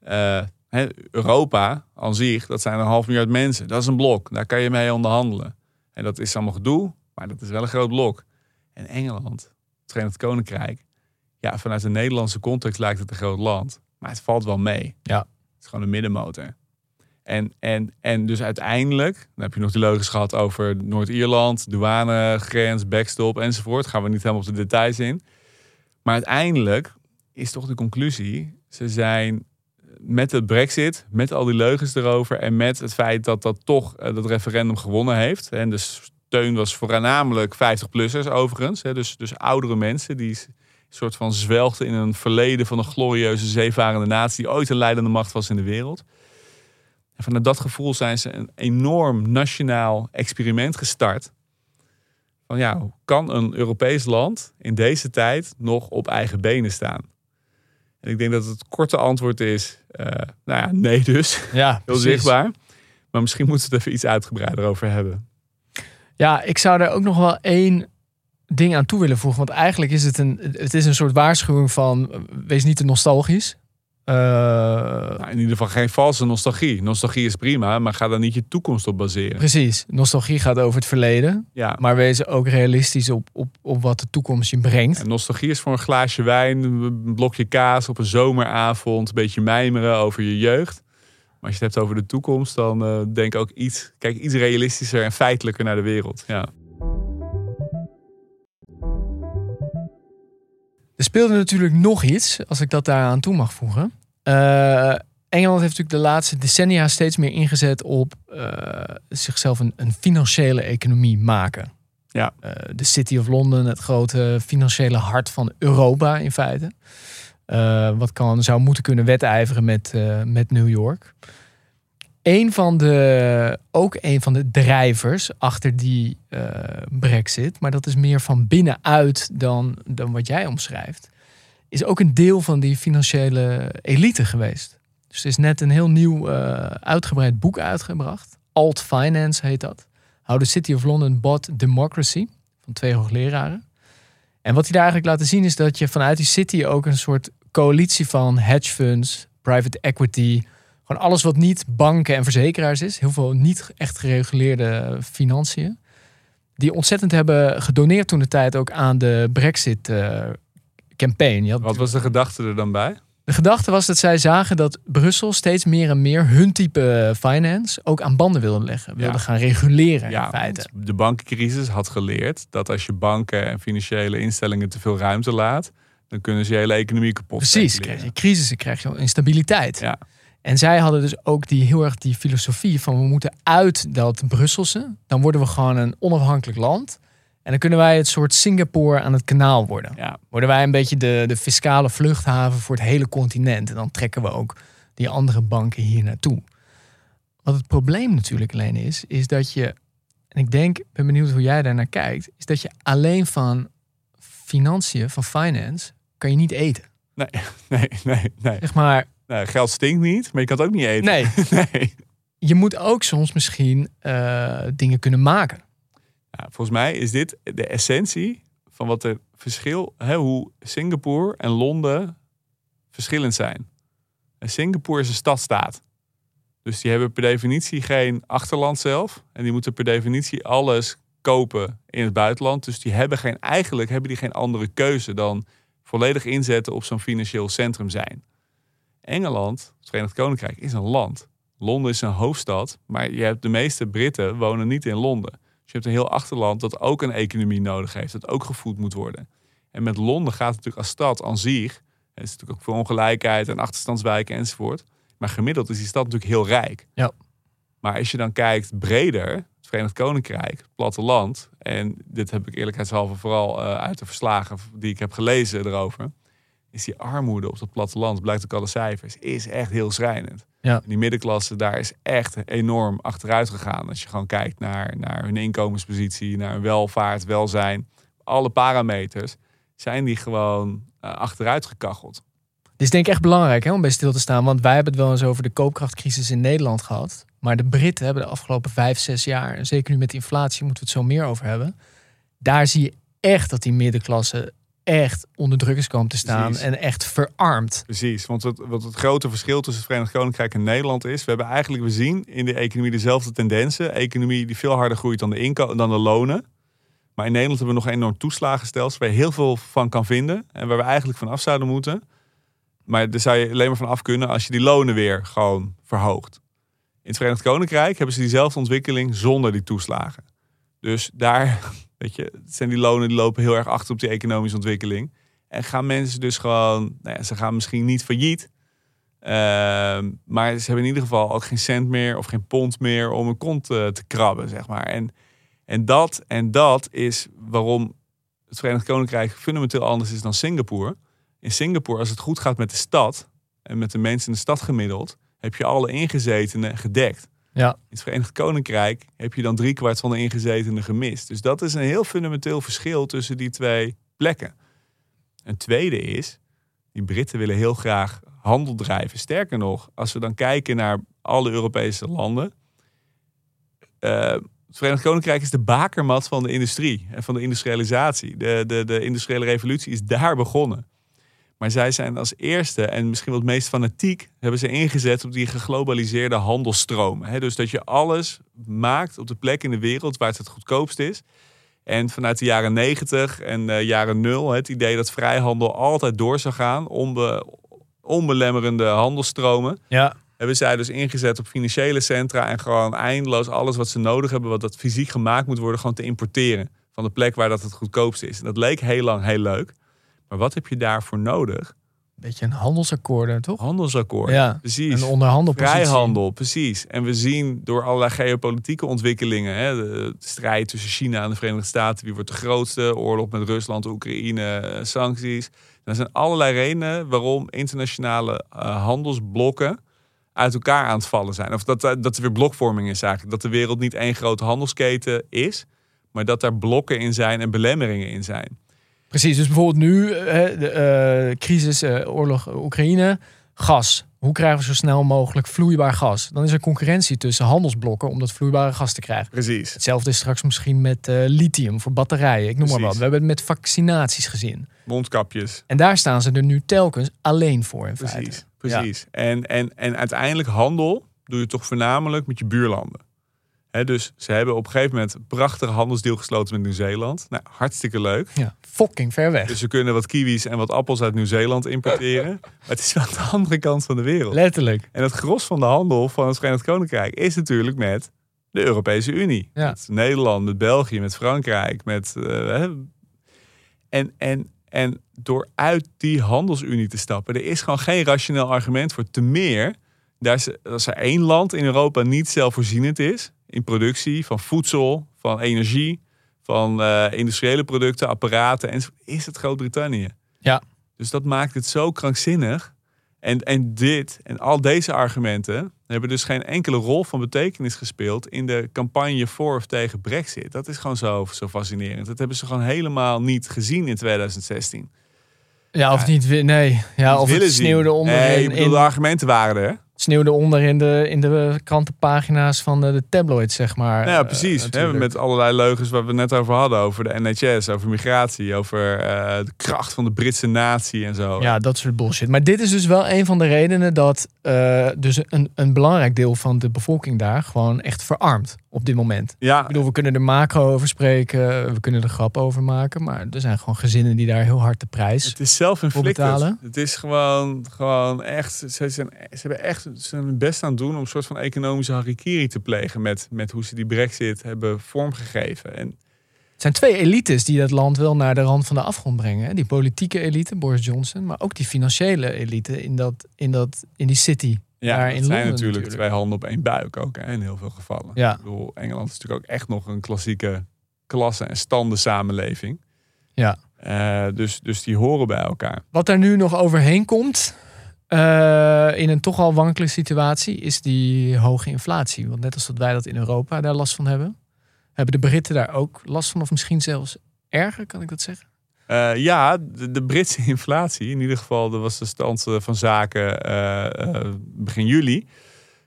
Eh, hè, Europa aan zich, dat zijn een half miljard mensen. Dat is een blok, daar kan je mee onderhandelen. En dat is allemaal gedoe, maar dat is wel een groot blok. En Engeland, het Verenigd Koninkrijk, ja, vanuit de Nederlandse context lijkt het een groot land. Maar het valt wel mee. Ja. Het is gewoon een middenmotor. En, en, en dus uiteindelijk, dan heb je nog die logisch gehad over Noord-Ierland, douanegrens, backstop enzovoort. Gaan we niet helemaal op de details in. Maar uiteindelijk is toch de conclusie, ze zijn met het brexit, met al die leugens erover en met het feit dat dat toch eh, dat referendum gewonnen heeft. En de steun was voornamelijk 50-plussers overigens. Hè, dus, dus oudere mensen die soort van zwelgden in een verleden van een glorieuze zeevarende natie die ooit een leidende macht was in de wereld. En vanuit dat gevoel zijn ze een enorm nationaal experiment gestart. Van ja, kan een Europees land in deze tijd nog op eigen benen staan? En ik denk dat het korte antwoord is, eh, nou ja, nee dus. Ja, <laughs> Heel zichtbaar. Maar misschien moeten we het even iets uitgebreider over hebben. Ja, ik zou daar ook nog wel één ding aan toe willen voegen. Want eigenlijk is het een, het is een soort waarschuwing van... wees niet te nostalgisch. Eh, Nou, in ieder geval geen valse nostalgie. Nostalgie is prima, maar ga daar niet je toekomst op baseren. precies. Nostalgie gaat over het verleden. Ja. Maar wees ook realistisch op, op, op wat de toekomst je brengt. En nostalgie is voor een glaasje wijn, een blokje kaas op een zomeravond, een beetje mijmeren over je jeugd. Maar als je het hebt over de toekomst, dan eh, denk ook iets, kijk iets realistischer en feitelijker naar de wereld. Ja. Er speelde natuurlijk nog iets, als ik dat daaraan toe mag voegen. Eh, Engeland heeft natuurlijk de laatste decennia steeds meer ingezet op eh, zichzelf een, een financiële economie maken. Ja. Eh, de City of London, het grote financiële hart van Europa in feite. Wat kan, zou moeten kunnen wedijveren met, met New York. Een van de, ook een van de drijvers achter die eh, brexit, maar dat is meer van binnenuit dan, dan wat jij omschrijft, is ook een deel van die financiële elite geweest. Dus er is net een heel nieuw eh, uitgebreid boek uitgebracht. Alt Finance heet dat. How the City of London Bought Democracy. Van twee hoogleraren. En wat hij daar eigenlijk laten zien is dat je vanuit die city ook een soort coalitie van hedge funds, private equity, gewoon alles wat niet banken en verzekeraars is. Heel veel niet echt gereguleerde financiën. Die ontzettend hebben gedoneerd toen de tijd ook aan de Brexit eh, campaign. Had Wat was de gedachte er dan bij? de gedachte was dat zij zagen dat Brussel steeds meer en meer hun type finance ook aan banden wilde leggen. Wilde Ja. gaan reguleren in feite. de bankencrisis had geleerd dat als je banken en financiële instellingen te veel ruimte laat, dan kunnen ze je hele economie kapot Precies, krijg je crisissen, krijg je instabiliteit. Ja. En zij hadden dus ook die, heel erg die filosofie van we moeten uit dat Brusselse. Dan worden we gewoon een onafhankelijk land. En dan kunnen wij het soort Singapore aan het kanaal worden. Ja, Worden wij een beetje de, de fiscale vluchthaven voor het hele continent. En dan trekken we ook die andere banken hier naartoe. Wat het probleem natuurlijk alleen is, is dat je, en ik denk, ik ben benieuwd hoe jij daar naar kijkt, is dat je alleen van financiën, van finance, kan je niet eten. nee, <laughs> nee, nee. Zeg maar, nee geld stinkt niet, maar je kan het ook niet eten. nee, <laughs> nee. je moet ook soms misschien eh, dingen kunnen maken. Volgens mij is dit de essentie van wat er verschil, hè, hoe Singapore en Londen verschillend zijn. En Singapore is een stadstaat. Dus die hebben per definitie geen achterland zelf. En die moeten per definitie alles kopen in het buitenland. Dus die hebben geen, eigenlijk hebben die geen andere keuze dan volledig inzetten op zo'n financieel centrum zijn. Engeland, het Verenigd Koninkrijk, is een land. Londen is een hoofdstad, maar je hebt de meeste Britten wonen niet in Londen. Dus je hebt een heel achterland dat ook een economie nodig heeft, dat ook gevoed moet worden. En met Londen gaat het natuurlijk als stad aan zich. Er is natuurlijk ook veel ongelijkheid en achterstandswijken enzovoort. Maar gemiddeld is die stad natuurlijk heel rijk. Ja. Maar als je dan kijkt breder, het Verenigd Koninkrijk, het platteland. En dit heb ik eerlijkheidshalve vooral eh, uit de verslagen die ik heb gelezen erover. Is die armoede op het platteland, blijkt ook alle cijfers, is echt heel schrijnend. Ja. En die middenklasse daar is echt enorm achteruit gegaan. Als je gewoon kijkt naar, naar hun inkomenspositie, naar hun welvaart, welzijn. Alle parameters zijn die gewoon eh, achteruit gekacheld. Dit is denk ik echt belangrijk hè, om bij stil te staan. Want wij hebben het wel eens over de koopkrachtcrisis in Nederland gehad. Maar de Britten hebben de afgelopen vijf, zes jaar, en zeker nu met de inflatie moeten we het zo meer over hebben. Daar zie je echt dat die middenklasse echt onder druk is komen te staan Precies. en echt verarmd. Precies, want het, wat het grote verschil tussen het Verenigd Koninkrijk en Nederland is, we hebben eigenlijk, we zien in de economie dezelfde tendensen. Economie die veel harder groeit dan de, inko dan de lonen. Maar in Nederland hebben we nog een enorm toeslagenstelsel waar je heel veel van kan vinden en waar we eigenlijk van af zouden moeten. Maar daar zou je alleen maar van af kunnen als je die lonen weer gewoon verhoogt. In het Verenigd Koninkrijk hebben ze diezelfde ontwikkeling zonder die toeslagen. Dus daar, weet je, zijn die lonen die lopen heel erg achter op die economische ontwikkeling. En gaan mensen dus gewoon, nou ja, ze gaan misschien niet failliet. Ehm, maar ze hebben in ieder geval ook geen cent meer of geen pond meer om een kont eh, te krabben, zeg maar. En, en, dat, en dat is waarom het Verenigd Koninkrijk fundamenteel anders is dan Singapore. In Singapore, als het goed gaat met de stad en met de mensen in de stad gemiddeld, heb je alle ingezetenen gedekt. Ja. In het Verenigd Koninkrijk heb je dan driekwart van de ingezetenen gemist. Dus dat is een heel fundamenteel verschil tussen die twee plekken. Een tweede is, die Britten willen heel graag handel drijven. Sterker nog, als we dan kijken naar alle Europese landen. eh, het Verenigd Koninkrijk is de bakermat van de industrie en van de industrialisatie. De, de, de industriële revolutie is daar begonnen. Maar zij zijn als eerste en misschien wel het meest fanatiek hebben ze ingezet op die geglobaliseerde handelstromen. Dus dat je alles maakt op de plek in de wereld waar het het goedkoopst is. En vanuit de jaren 90 en eh, jaren 0 het idee dat vrijhandel altijd door zou gaan, onbe, onbelemmerende handelstromen, Ja. hebben zij dus ingezet op financiële centra en gewoon eindeloos alles wat ze nodig hebben, wat dat fysiek gemaakt moet worden, gewoon te importeren van de plek waar dat het goedkoopst is. En dat leek heel lang heel leuk. Maar wat heb je daarvoor nodig? Beetje een handelsakkoorden, toch? Handelsakkoord. Ja. Precies. Een onderhandelpositie. Vrijhandel, precies. En we zien door allerlei geopolitieke ontwikkelingen, hè, de, de strijd tussen China en de Verenigde Staten, wie wordt de grootste, oorlog met Rusland, Oekraïne, eh, sancties. Er zijn allerlei redenen waarom internationale eh, handelsblokken uit elkaar aan het vallen zijn. Of dat, eh, dat er weer blokvorming is eigenlijk. Dat de wereld niet één grote handelsketen is, maar dat daar blokken in zijn en belemmeringen in zijn. Precies, dus bijvoorbeeld nu, eh, de eh, crisis, eh, oorlog Oekraïne, gas. Hoe krijgen we zo snel mogelijk vloeibaar gas? Dan is er concurrentie tussen handelsblokken om dat vloeibare gas te krijgen. Precies. Hetzelfde is straks misschien met lithium voor batterijen. Ik noem maar wat. We hebben het met vaccinaties gezien. Mondkapjes. En daar staan ze er nu telkens alleen voor in feite. Precies, precies. En, en, en uiteindelijk handel doe je toch voornamelijk met je buurlanden. Dus ze hebben op een gegeven moment een prachtige handelsdeal gesloten met Nieuw-Zeeland. Nou, hartstikke leuk. Ja, fucking ver weg. Dus ze kunnen wat kiwis en wat appels uit Nieuw-Zeeland importeren. <laughs> Maar het is wel aan de andere kant van de wereld. Letterlijk. En het gros van de handel van het Verenigd Koninkrijk is natuurlijk met de Europese Unie. Ja. Met Nederland, met België, met Frankrijk. Met, eh, en, en, en door uit die handelsunie te stappen, er is gewoon geen rationeel argument voor. Te meer, daar is, als er één land in Europa niet zelfvoorzienend is in productie van voedsel, van energie, van eh, industriële producten, apparaten, en is het Groot-Brittannië. Ja. Dus dat maakt het zo krankzinnig. En, en dit en al deze argumenten hebben dus geen enkele rol van betekenis gespeeld in de campagne voor of tegen Brexit. Dat is gewoon zo, zo fascinerend. Dat hebben ze gewoon helemaal niet gezien in 2016. Ja, of niet. wi- Nee. Ja, of het sneeuwde onder, Nee, ik bedoel, de argumenten waren er. Sneeuwde onder in de, in de krantenpagina's van de, de tabloids, zeg maar. Ja, Eh, precies. hè, met allerlei leugens waar we net over hadden. Over de NHS, over migratie, over eh, de kracht van de Britse natie en zo. Ja, dat soort bullshit. Maar dit is dus wel een van de redenen dat eh, dus een, een belangrijk deel van de bevolking daar gewoon echt verarmt op dit moment. ja Ik bedoel, we kunnen er macro over spreken, we kunnen er grap over maken, maar er zijn gewoon gezinnen die daar heel hard de prijs. Het is self-inflicted. betalen. Het is gewoon, gewoon echt. Ze, zijn, ze, hebben echt, hun best aan het doen om een soort van economische harikiri te plegen. Met, met hoe ze die Brexit hebben vormgegeven. En zijn twee elites die dat land wel naar de rand van de afgrond brengen. Die politieke elite, Boris Johnson, maar ook die financiële elite in, dat, in, dat, in die city. ja, Daar dat in zijn Londen natuurlijk, natuurlijk. twee handen op één buik ook hè, in heel veel gevallen. Ja. Ik bedoel, Engeland is natuurlijk ook echt nog een klassieke klasse- en standen samenleving. Ja. Eh, dus, dus die horen bij elkaar. Wat er nu nog overheen komt, eh, in een toch al wankele situatie, is die hoge inflatie. Want net als dat wij dat in Europa daar last van hebben, hebben de Britten daar ook last van, of misschien zelfs erger, kan ik dat zeggen? Eh, ja, de, Britse <laughs> inflatie, in ieder geval, dat was de stand eh, van zaken eh, begin juli.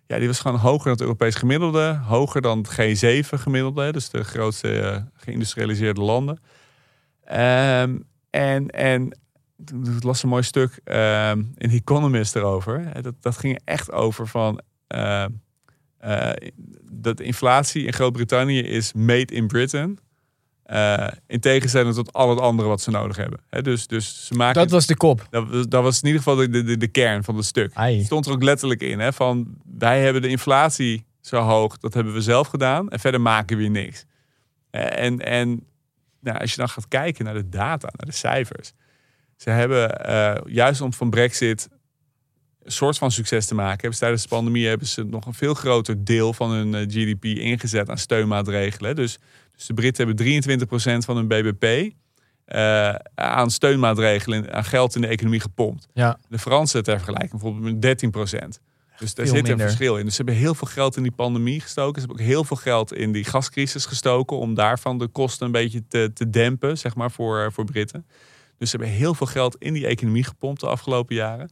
Ja, die was gewoon hoger dan het Europees gemiddelde, hoger dan het G7 gemiddelde, dus de grootste geïndustrialiseerde landen. Ehm, en, en ik las een mooi stuk ehm, in The Economist erover. Dat, dat ging echt over van eh, dat inflatie in Groot-Brittannië is made in Britain. Eh, in tegenstelling tot al het andere wat ze nodig hebben. Dus, dus ze maken. Dat was de kop. Dat, was- dat was in ieder geval de, de, de kern van het stuk. Ai. Het stond er ook letterlijk in. Hè, van wij hebben de inflatie zo hoog, dat hebben we zelf gedaan. En verder maken we hier niks. Eh, En, en nou, als je dan gaat kijken naar de data, naar de cijfers. Ze hebben juist om van Brexit een soort van succes te maken. Hebben tijdens de pandemie hebben ze nog een veel groter deel van hun eh, GDP ingezet aan steunmaatregelen. Dus, dus de Britten hebben 23% van hun BBP eh, aan steunmaatregelen, aan geld in de economie gepompt. Ja. De Fransen ter vergelijking bijvoorbeeld met 13% Dus daar zit minder. een verschil in. Dus ze hebben heel veel geld in die pandemie gestoken. Ze hebben ook heel veel geld in die gascrisis gestoken. Om daarvan de kosten een beetje te, te dempen, zeg maar, voor, voor Britten. Dus ze hebben heel veel geld in die economie gepompt de afgelopen jaren.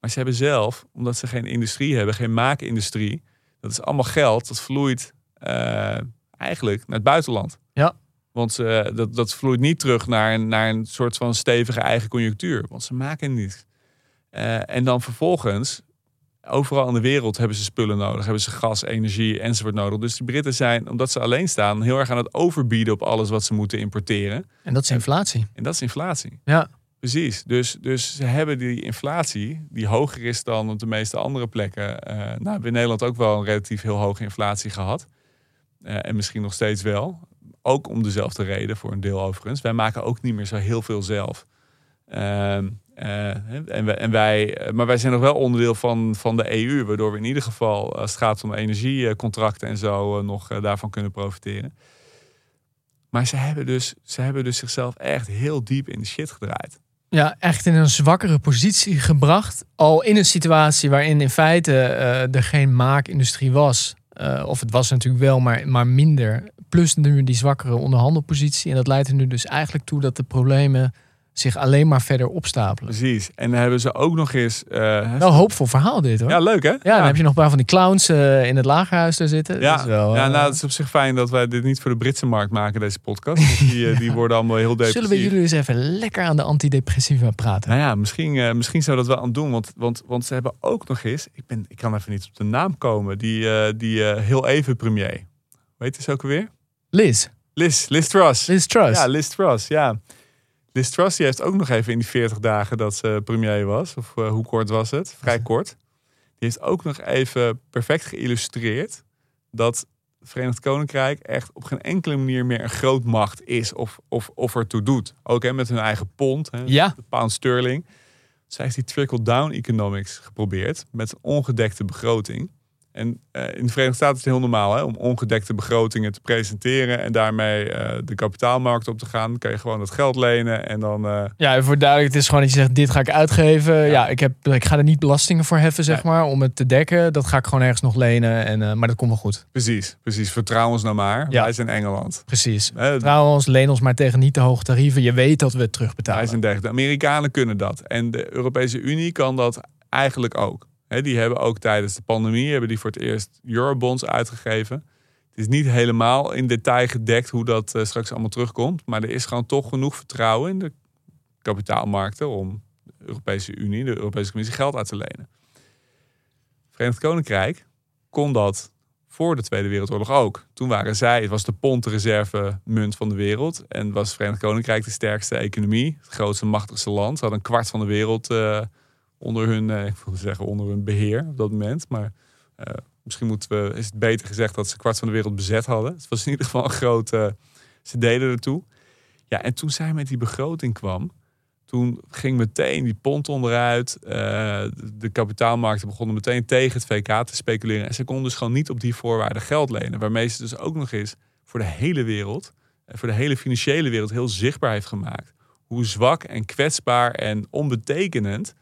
Maar ze hebben zelf, omdat ze geen industrie hebben, geen maakindustrie. Dat is allemaal geld dat vloeit eh, eigenlijk naar het buitenland. Ja. Want ze, dat, dat vloeit niet terug naar een, naar een soort van stevige eigen conjunctuur. Want ze maken niet. Eh, en dan vervolgens, overal in de wereld hebben ze spullen nodig. Hebben ze gas, energie enzovoort nodig. Dus de Britten zijn, omdat ze alleen staan, heel erg aan het overbieden op alles wat ze moeten importeren. En dat is inflatie. En dat is inflatie. Ja. Precies. Dus, dus ze hebben die inflatie, die hoger is dan op de meeste andere plekken. Eh, nou, we hebben in Nederland ook wel een relatief heel hoge inflatie gehad. Eh, en misschien nog steeds wel. Ook om dezelfde reden, voor een deel overigens. Wij maken ook niet meer zo heel veel zelf. Ehm, eh, en wij, maar wij zijn nog wel onderdeel van, van de EU, waardoor we in ieder geval, als het gaat om energiecontracten en zo, nog daarvan kunnen profiteren. Maar ze hebben, dus, ze hebben dus zichzelf echt heel diep in de shit gedraaid. Ja, echt in een zwakkere positie gebracht. Al in een situatie waarin in feite eh, er geen maakindustrie was. Eh, of het was natuurlijk wel, maar, maar minder. Plus nu die zwakkere onderhandelpositie. En dat leidt er nu dus eigenlijk toe dat de problemen zich alleen maar verder opstapelen. Precies. En dan hebben ze ook nog eens. Wel een hoopvol verhaal dit hoor. ja, leuk hè? Ja, dan heb je nog een paar van die clowns eh, in het lagerhuis daar zitten. Ja, Dat is wel, ja eh, nou, het is op zich fijn dat wij dit niet voor de Britse markt maken, deze podcast. Die, <laughs> die worden allemaal heel depressief. Zullen we jullie eens even lekker aan de antidepressiva praten? Nou ja, misschien, misschien zou dat wel aan doen. Want, want, want ze hebben ook nog eens. Ik, ben, ik kan even niet op de naam komen. Die, die heel even premier. Weet je ze ook alweer? Liz, Liz, Liz Truss. Liz Truss. Ja, Liz Truss, ja. Liz Truss die heeft ook nog even in die 40 dagen dat ze premier was. Of eh, hoe kort was het? Vrij kort. Die heeft ook nog even perfect geïllustreerd dat het Verenigd Koninkrijk echt op geen enkele manier meer een grootmacht is of, of, of ertoe doet. Ook hè, met hun eigen pond, hè, Ja. de pound sterling. Zij heeft die trickle-down economics geprobeerd met een ongedekte begroting. En eh, in de Verenigde Staten is het heel normaal hè, om ongedekte begrotingen te presenteren en daarmee eh, de kapitaalmarkt op te gaan. Dan kan je gewoon dat geld lenen en dan. eh, Ja, voor duidelijk, het is gewoon dat je zegt, dit ga ik uitgeven. Ja, ik, heb, ik ga er niet belastingen voor heffen, zeg maar, om het te dekken. Dat ga ik gewoon ergens nog lenen, en, maar dat komt wel goed. precies, precies. Vertrouw ons nou maar. Ja. Wij zijn Engeland. Precies. Hè, Trouwens, leen ons maar tegen niet te hoge tarieven. Je weet dat we het terugbetalen. Wij zijn dergelijke. De Amerikanen kunnen dat. En de Europese Unie kan dat eigenlijk ook. Die hebben ook tijdens de pandemie hebben die voor het eerst eurobonds uitgegeven. Het is niet helemaal in detail gedekt hoe dat eh, straks allemaal terugkomt. Maar er is gewoon toch genoeg vertrouwen in de kapitaalmarkten om de Europese Unie, de Europese Commissie geld uit te lenen. Verenigd Koninkrijk kon dat voor de Tweede Wereldoorlog ook. Toen waren zij, het was de pond de reserve munt van de wereld. En was Verenigd Koninkrijk de sterkste economie. Het grootste, machtigste land. Ze hadden een kwart van de wereld eh, onder hun, eh, ik wilde zeggen onder hun beheer op dat moment. Maar eh, misschien moeten we, is het beter gezegd dat ze kwart van de wereld bezet hadden. Het was in ieder geval een grote, ze deden ertoe. Ja, en toen zij met die begroting kwam, toen ging meteen die pond onderuit. Eh, de- kapitaalmarkten begonnen meteen tegen het VK te speculeren. En ze konden dus gewoon niet op die voorwaarden geld lenen. Waarmee ze dus ook nog eens voor de hele wereld, voor de hele financiële wereld, heel zichtbaar heeft gemaakt. Hoe zwak en kwetsbaar en onbetekenend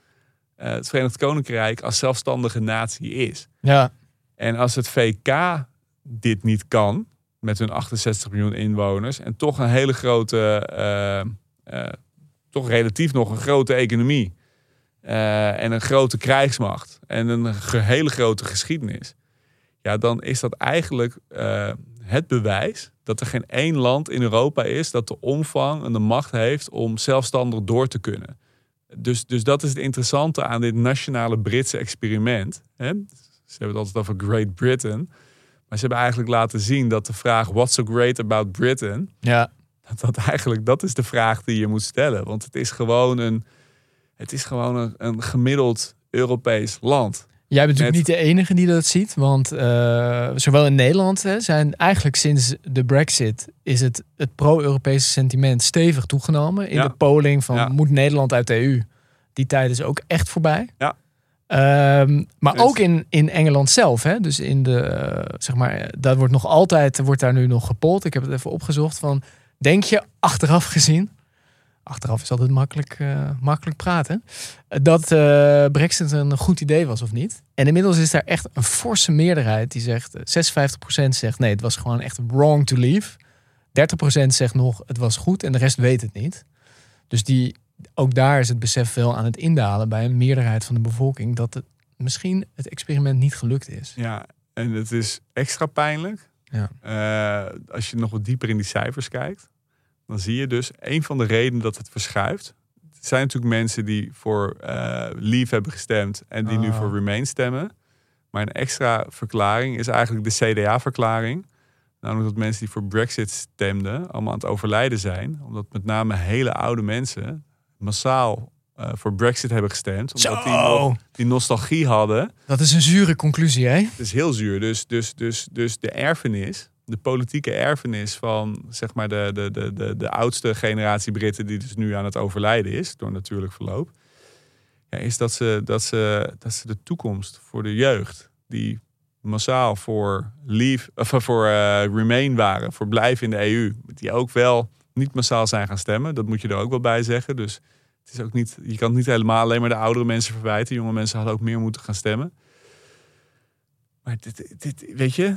eh, het Verenigd Koninkrijk als zelfstandige natie is. Ja, En als het VK dit niet kan, met hun 68 miljoen inwoners, en toch een hele grote eh, eh, toch relatief nog een grote economie. en een grote krijgsmacht. En een hele grote geschiedenis. Ja, dan is dat eigenlijk het bewijs dat er geen één land in Europa is dat de omvang en de macht heeft om zelfstandig door te kunnen. Dus, dus dat is het interessante aan dit nationale Britse experiment. Hè? Ze hebben het altijd over Great Britain. Maar ze hebben eigenlijk laten zien dat de vraag what's so great about Britain Ja. dat, dat eigenlijk dat is de vraag die je moet stellen. Want het is gewoon een, het is gewoon een, een gemiddeld Europees land. Jij bent natuurlijk niet de enige die dat ziet. Want eh, zowel in Nederland hè, zijn eigenlijk sinds de brexit... is het, het pro-Europese sentiment stevig toegenomen. In Ja. de polling van Ja. moet Nederland uit de EU. Die tijd is ook echt voorbij. Ja. Ehm, maar ook in, in Engeland zelf. Hè? Dus in de, eh, zeg maar, dat wordt nog altijd, wordt daar nu nog gepold. Ik heb het even opgezocht van, denk je achteraf gezien... Achteraf is altijd makkelijk, eh, makkelijk praten. Dat eh, Brexit een goed idee was of niet. En inmiddels is daar echt een forse meerderheid die zegt... eh, 56% zegt nee, het was gewoon echt wrong to leave. 30% zegt nog het was goed en de rest weet het niet. Dus die, ook daar is het besef wel aan het indalen bij een meerderheid van de bevolking... dat het misschien het experiment niet gelukt is. Ja, en het is extra pijnlijk. Ja. Eh, als je nog wat dieper in die cijfers kijkt, dan zie je dus een van de redenen dat het verschuift. Er zijn natuurlijk mensen die voor eh Leave hebben gestemd en die nu Ah. voor Remain stemmen. Maar een extra verklaring is eigenlijk de CDA-verklaring. Namelijk dat mensen die voor Brexit stemden allemaal aan het overlijden zijn. Omdat met name hele oude mensen massaal eh, voor Brexit hebben gestemd. Omdat die, nog, die nostalgie hadden. Dat is een zure conclusie, hè? Het is heel zuur. Dus, dus, dus, dus de erfenis, de politieke erfenis van zeg maar de, de, de, de, de oudste generatie Britten, die dus nu aan het overlijden is door natuurlijk verloop, ja, is dat ze, dat, ze, dat ze de toekomst voor de jeugd, die massaal voor leave, of voor eh, remain waren, voor blijven in de EU, die ook wel niet massaal zijn gaan stemmen. Dat moet je er ook wel bij zeggen. Dus het is ook niet, je kan niet helemaal alleen maar de oudere mensen verwijten. Jonge mensen hadden ook meer moeten gaan stemmen. Maar dit, dit, weet je,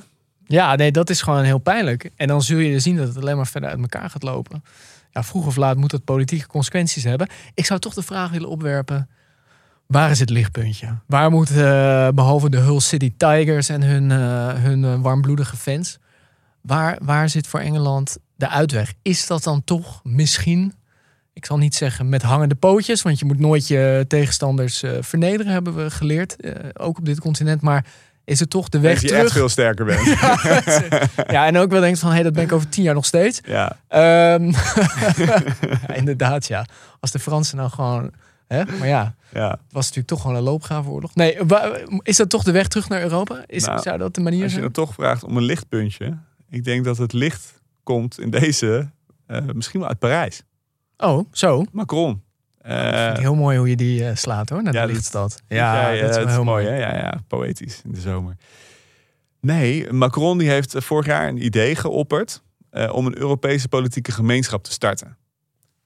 Ja, nee, dat is gewoon heel pijnlijk. En dan zul je zien dat het alleen maar verder uit elkaar gaat lopen. Ja, vroeg of laat moet dat politieke consequenties hebben. Ik zou toch de vraag willen opwerpen. Waar is het lichtpuntje? Waar moet, eh, behalve de Hull City Tigers en hun, eh, hun eh, warmbloedige fans... Waar, waar zit voor Engeland de uitweg? Is dat dan toch misschien... Ik zal niet zeggen met hangende pootjes... want je moet nooit je tegenstanders vernederen, hebben we geleerd. ook op dit continent. Maar is het toch de weg dat je terug? echt veel sterker bent. <laughs> Ja, en ook wel denkt van, hé, hey, dat ben ik over tien jaar nog steeds. ja. <laughs> Ja, inderdaad, ja. Als de Fransen nou gewoon... Hè? Maar ja, ja. het was natuurlijk toch gewoon een loopgravenoorlog. Nee, is dat toch de weg terug naar Europa? Is, Nou, zou dat de manier Als je zijn? dan toch vraagt om een lichtpuntje. Ik denk dat het licht komt in deze, eh, misschien wel uit Parijs. Oh, zo. Macron. Eh, Vind ik heel mooi hoe je die eh, slaat, hoor, naar ja, de lichtstad. ja, Ja, dat is wel heel mooi. hè? Ja, ja, poëtisch in de zomer. Nee, Macron die heeft eh, vorig jaar een idee geopperd eh, om een Europese politieke gemeenschap te starten.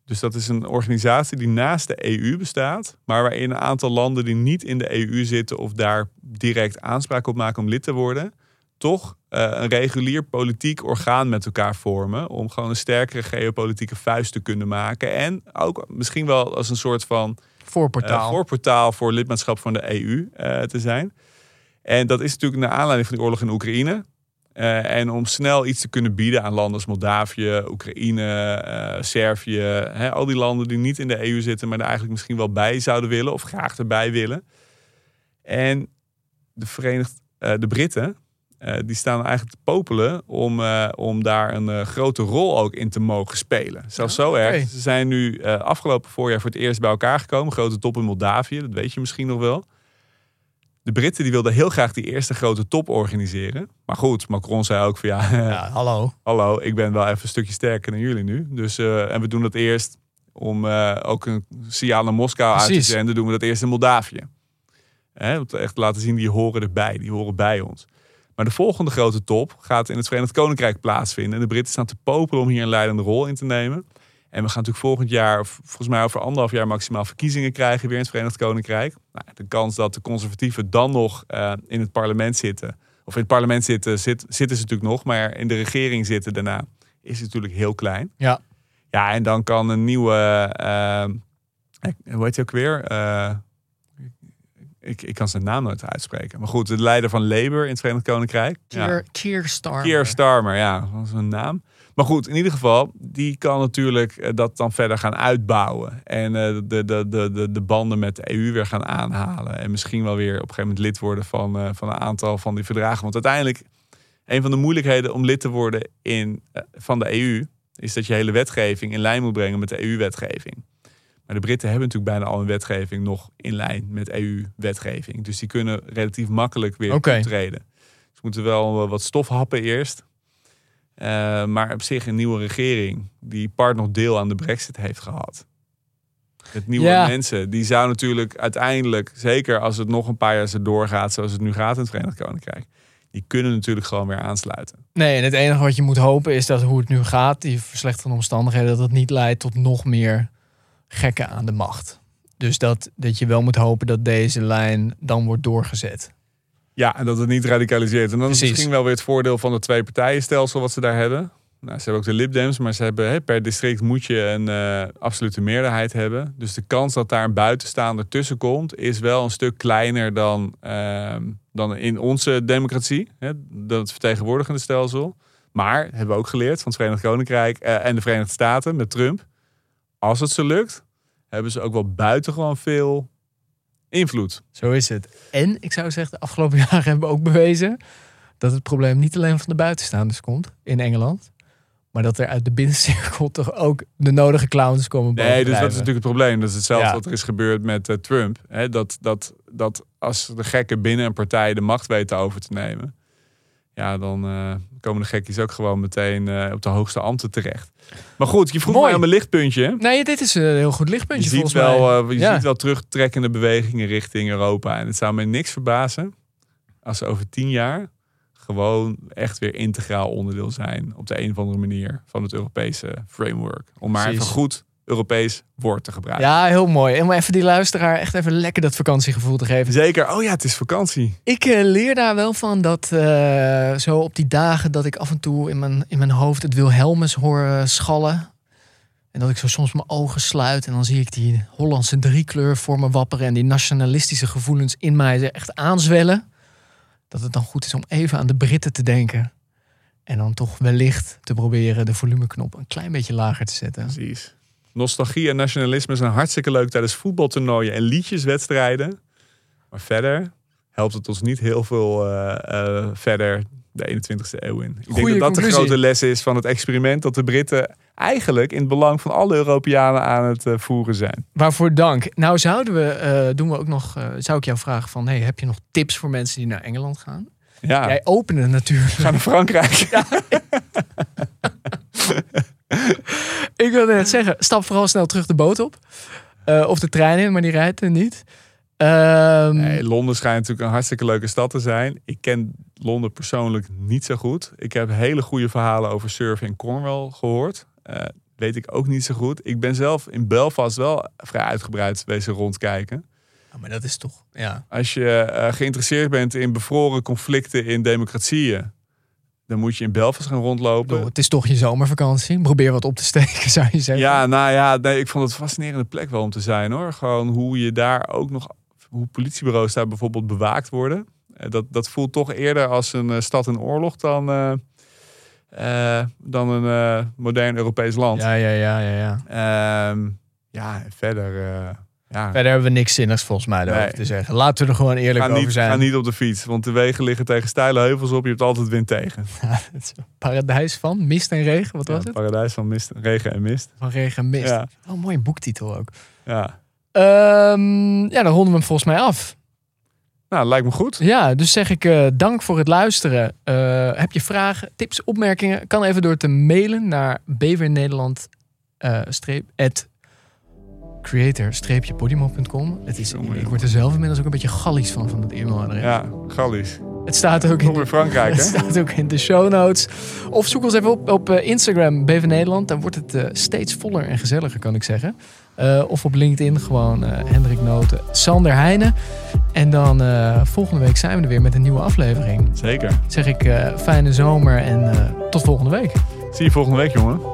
Dus dat is een organisatie die naast de EU bestaat, maar waarin een aantal landen die niet in de EU zitten of daar direct aanspraak op maken om lid te worden, toch eh, een regulier politiek orgaan met elkaar vormen om gewoon een sterkere geopolitieke vuist te kunnen maken en ook misschien wel als een soort van Voorportaal. eh, voorportaal voor lidmaatschap van de EU eh, te zijn. En dat is natuurlijk naar aanleiding van de oorlog in Oekraïne. En om snel iets te kunnen bieden aan landen als Moldavië, Oekraïne, Servië. Hè, al die landen die niet in de EU zitten, maar er eigenlijk misschien wel bij zouden willen of graag erbij willen. En de Verenigd, de Britten, eh, die staan eigenlijk te popelen om, eh, om daar een eh, grote rol ook in te mogen spelen. Zelfs Ja, zo erg. Ze zijn nu afgelopen voorjaar voor het eerst bij elkaar gekomen. Grote top in Moldavië, dat weet je misschien nog wel. De Britten die wilden heel graag die eerste grote top organiseren. Maar goed, Macron zei ook van ja, <laughs> ja, hallo. hallo, ik ben wel even een stukje sterker dan jullie nu. Dus, en we doen dat eerst om ook een signaal naar Moskou uit te zenden. Doen we dat eerst in Moldavië. Hè, om te echt te laten zien, die horen erbij. Die horen bij ons. Maar de volgende grote top gaat in het Verenigd Koninkrijk plaatsvinden. En de Britten staan te popelen om hier een leidende rol in te nemen. En we gaan natuurlijk volgend jaar, of volgens mij over anderhalf jaar maximaal verkiezingen krijgen weer in het Verenigd Koninkrijk. Nou, de kans dat de conservatieven dan nog eh, in het parlement zitten, of in het parlement zitten, zit, zitten ze natuurlijk nog, maar in de regering zitten daarna, is natuurlijk heel klein. Ja. Ja, en dan kan een nieuwe, eh, hoe heet hij ook weer? Eh, ik, ik kan zijn naam nooit uitspreken. Maar goed, de leider van Labour in het Verenigd Koninkrijk. Keir, ja. Keir Starmer. Keir Starmer, ja, was een naam. Maar goed, in ieder geval, die kan natuurlijk eh, dat dan verder gaan uitbouwen. En eh, de, de, de, de, de banden met de EU weer gaan aanhalen. En misschien wel weer op een gegeven moment lid worden van, eh, van een aantal van die verdragen. Want uiteindelijk, een van de moeilijkheden om lid te worden in, van de EU, is dat je hele wetgeving in lijn moet brengen met de EU-wetgeving. Maar de Britten hebben natuurlijk bijna al een wetgeving nog in lijn met EU-wetgeving. Dus die kunnen relatief makkelijk weer Oké. treden. Ze moeten wel wat stof happen eerst. Uh, maar op zich een nieuwe regering die part nog deel aan de brexit heeft gehad. Het nieuwe Ja. mensen, die zou natuurlijk uiteindelijk, zeker als het nog een paar jaar zo doorgaat zoals het nu gaat in het Verenigd Koninkrijk, die kunnen natuurlijk gewoon weer aansluiten. Nee, en het enige wat je moet hopen is dat hoe het nu gaat, die verslechterende omstandigheden, dat het niet leidt tot nog meer gekken aan de macht. Dus dat, dat je wel moet hopen dat deze lijn dan wordt doorgezet. Ja, en dat het niet radicaliseert. En dan is Precies. misschien wel weer het voordeel van het twee partijenstelsel wat ze daar hebben. Nou, ze hebben ook de Lib Dems, maar ze hebben per district moet je een eh, absolute meerderheid hebben. Dus de kans dat daar een buitenstaander tussen komt, is wel een stuk kleiner dan, ehm, dan in onze democratie, hè, dan het vertegenwoordigende stelsel. Maar hebben we ook geleerd van het Verenigd Koninkrijk eh, en de Verenigde Staten met Trump. Als het ze lukt, hebben ze ook wel buitengewoon veel invloed. Zo is het. En ik zou zeggen, de afgelopen <laughs> jaren hebben we ook bewezen dat het probleem niet alleen van de buitenstaanders komt in Engeland. Maar dat er uit de binnencirkel toch ook de nodige clowns komen Nee, dus dat is natuurlijk het probleem. Dat is hetzelfde Ja. wat er is gebeurd met eh, Trump. Dat, dat, dat als de gekken binnen een partij de macht weten over te nemen. Ja, dan eh, komen de gekkies ook gewoon meteen eh, op de hoogste ambten terecht. Maar goed, je vroeg Mooi. mij om een lichtpuntje. Nee, dit is een heel goed Je, lichtpuntje ziet volgens wel, mij. eh, je Ja. ziet wel terugtrekkende bewegingen richting Europa. En het zou mij niks verbazen als ze over tien jaar gewoon echt weer integraal onderdeel zijn op de een of andere manier van het Europese framework. Om maar Precies. even goed Europees woord te gebruiken. Ja, heel mooi. En om even die luisteraar echt even lekker dat vakantiegevoel te geven. Zeker. Oh ja, het is vakantie. Ik eh, leer daar wel van dat eh, zo op die dagen dat ik af en toe in mijn, in mijn hoofd het Wilhelmus hoor eh, schallen. En dat ik zo soms mijn ogen sluit en dan zie ik die Hollandse driekleur voor me wapperen. En die nationalistische gevoelens in mij echt aanzwellen. Dat het dan goed is om even aan de Britten te denken. En dan toch wellicht te proberen de volumeknop een klein beetje lager te zetten. Precies. Nostalgie en nationalisme zijn hartstikke leuk tijdens voetbaltoernooien en liedjeswedstrijden. Maar verder helpt het ons niet heel veel eh, eh, verder de 21ste eeuw in. Ik Goeie denk dat dat de grote les is van het experiment dat de Britten eigenlijk in het belang van alle Europeanen aan het eh, voeren zijn. Waarvoor dank. Nou zouden we, doen we ook nog, zou ik jou vragen van, hey, heb je nog tips voor mensen die naar Engeland gaan? Ja, Jij opende natuurlijk. ga naar Frankrijk. <laughs> <laughs> Ik wilde net zeggen, stap vooral snel terug de boot op. Eh, of de trein in, maar die rijdt er niet. Ehm, Nee, Londen schijnt natuurlijk een hartstikke leuke stad te zijn. Ik ken Londen persoonlijk niet zo goed. Ik heb hele goede verhalen over surfen in Cornwall gehoord. Eh, weet ik ook niet zo goed. Ik ben zelf in Belfast wel vrij uitgebreid wezen rondkijken. oh, maar dat is toch, ja. Als je eh, geïnteresseerd bent in bevroren conflicten in democratieën, dan moet je in Belfast gaan rondlopen. het is toch je zomervakantie. Probeer wat op te steken, <laughs> zou je zeggen. Ja, nou ja, nee, ik vond het een fascinerende plek wel om te zijn hoor. Gewoon hoe je daar ook nog, hoe politiebureaus daar bijvoorbeeld bewaakt worden. Eh, Dat, dat voelt toch eerder als een eh, stad in oorlog dan, eh, dan een modern Europees land. Ja, ja, ja, ja. ja. Ehm, ja, en verder. Ja. Verder hebben we niks zinnigs volgens mij Nee. te zeggen. Laten we er gewoon eerlijk Ga over niet, zijn. ga niet op de fiets, want de wegen liggen tegen steile heuvels op. Je hebt altijd wind tegen. <laughs> Het is een paradijs van mist en regen. Wat was het? Paradijs van mist, regen en mist. Van regen en mist. Ja, Wel een mooie boektitel ook. ja. Ehm, ja, dan ronden we hem volgens mij af. Nou, lijkt me goed. Ja, dus zeg ik eh, dank voor het luisteren. Eh, heb je vragen, tips, opmerkingen? Kan even door te mailen naar bevernederland eh, streep, at creator-podimo.com. Het is, ik word er zelf inmiddels ook een beetje gallies van, van dat e-mailadres. Ja, Gallisch. Het staat ook in Frankrijk, <laughs> Het hè? staat ook in de show notes. Of zoek ons even op op eh, Instagram, BV Nederland. Dan wordt het eh, steeds voller en gezelliger, kan ik zeggen. Eh, of op LinkedIn gewoon Hendrik Noten, Sander Heijnen. En dan volgende week zijn we er weer met een nieuwe aflevering. Zeker. Zeg ik fijne zomer en tot volgende week. Zie je volgende week, jongen.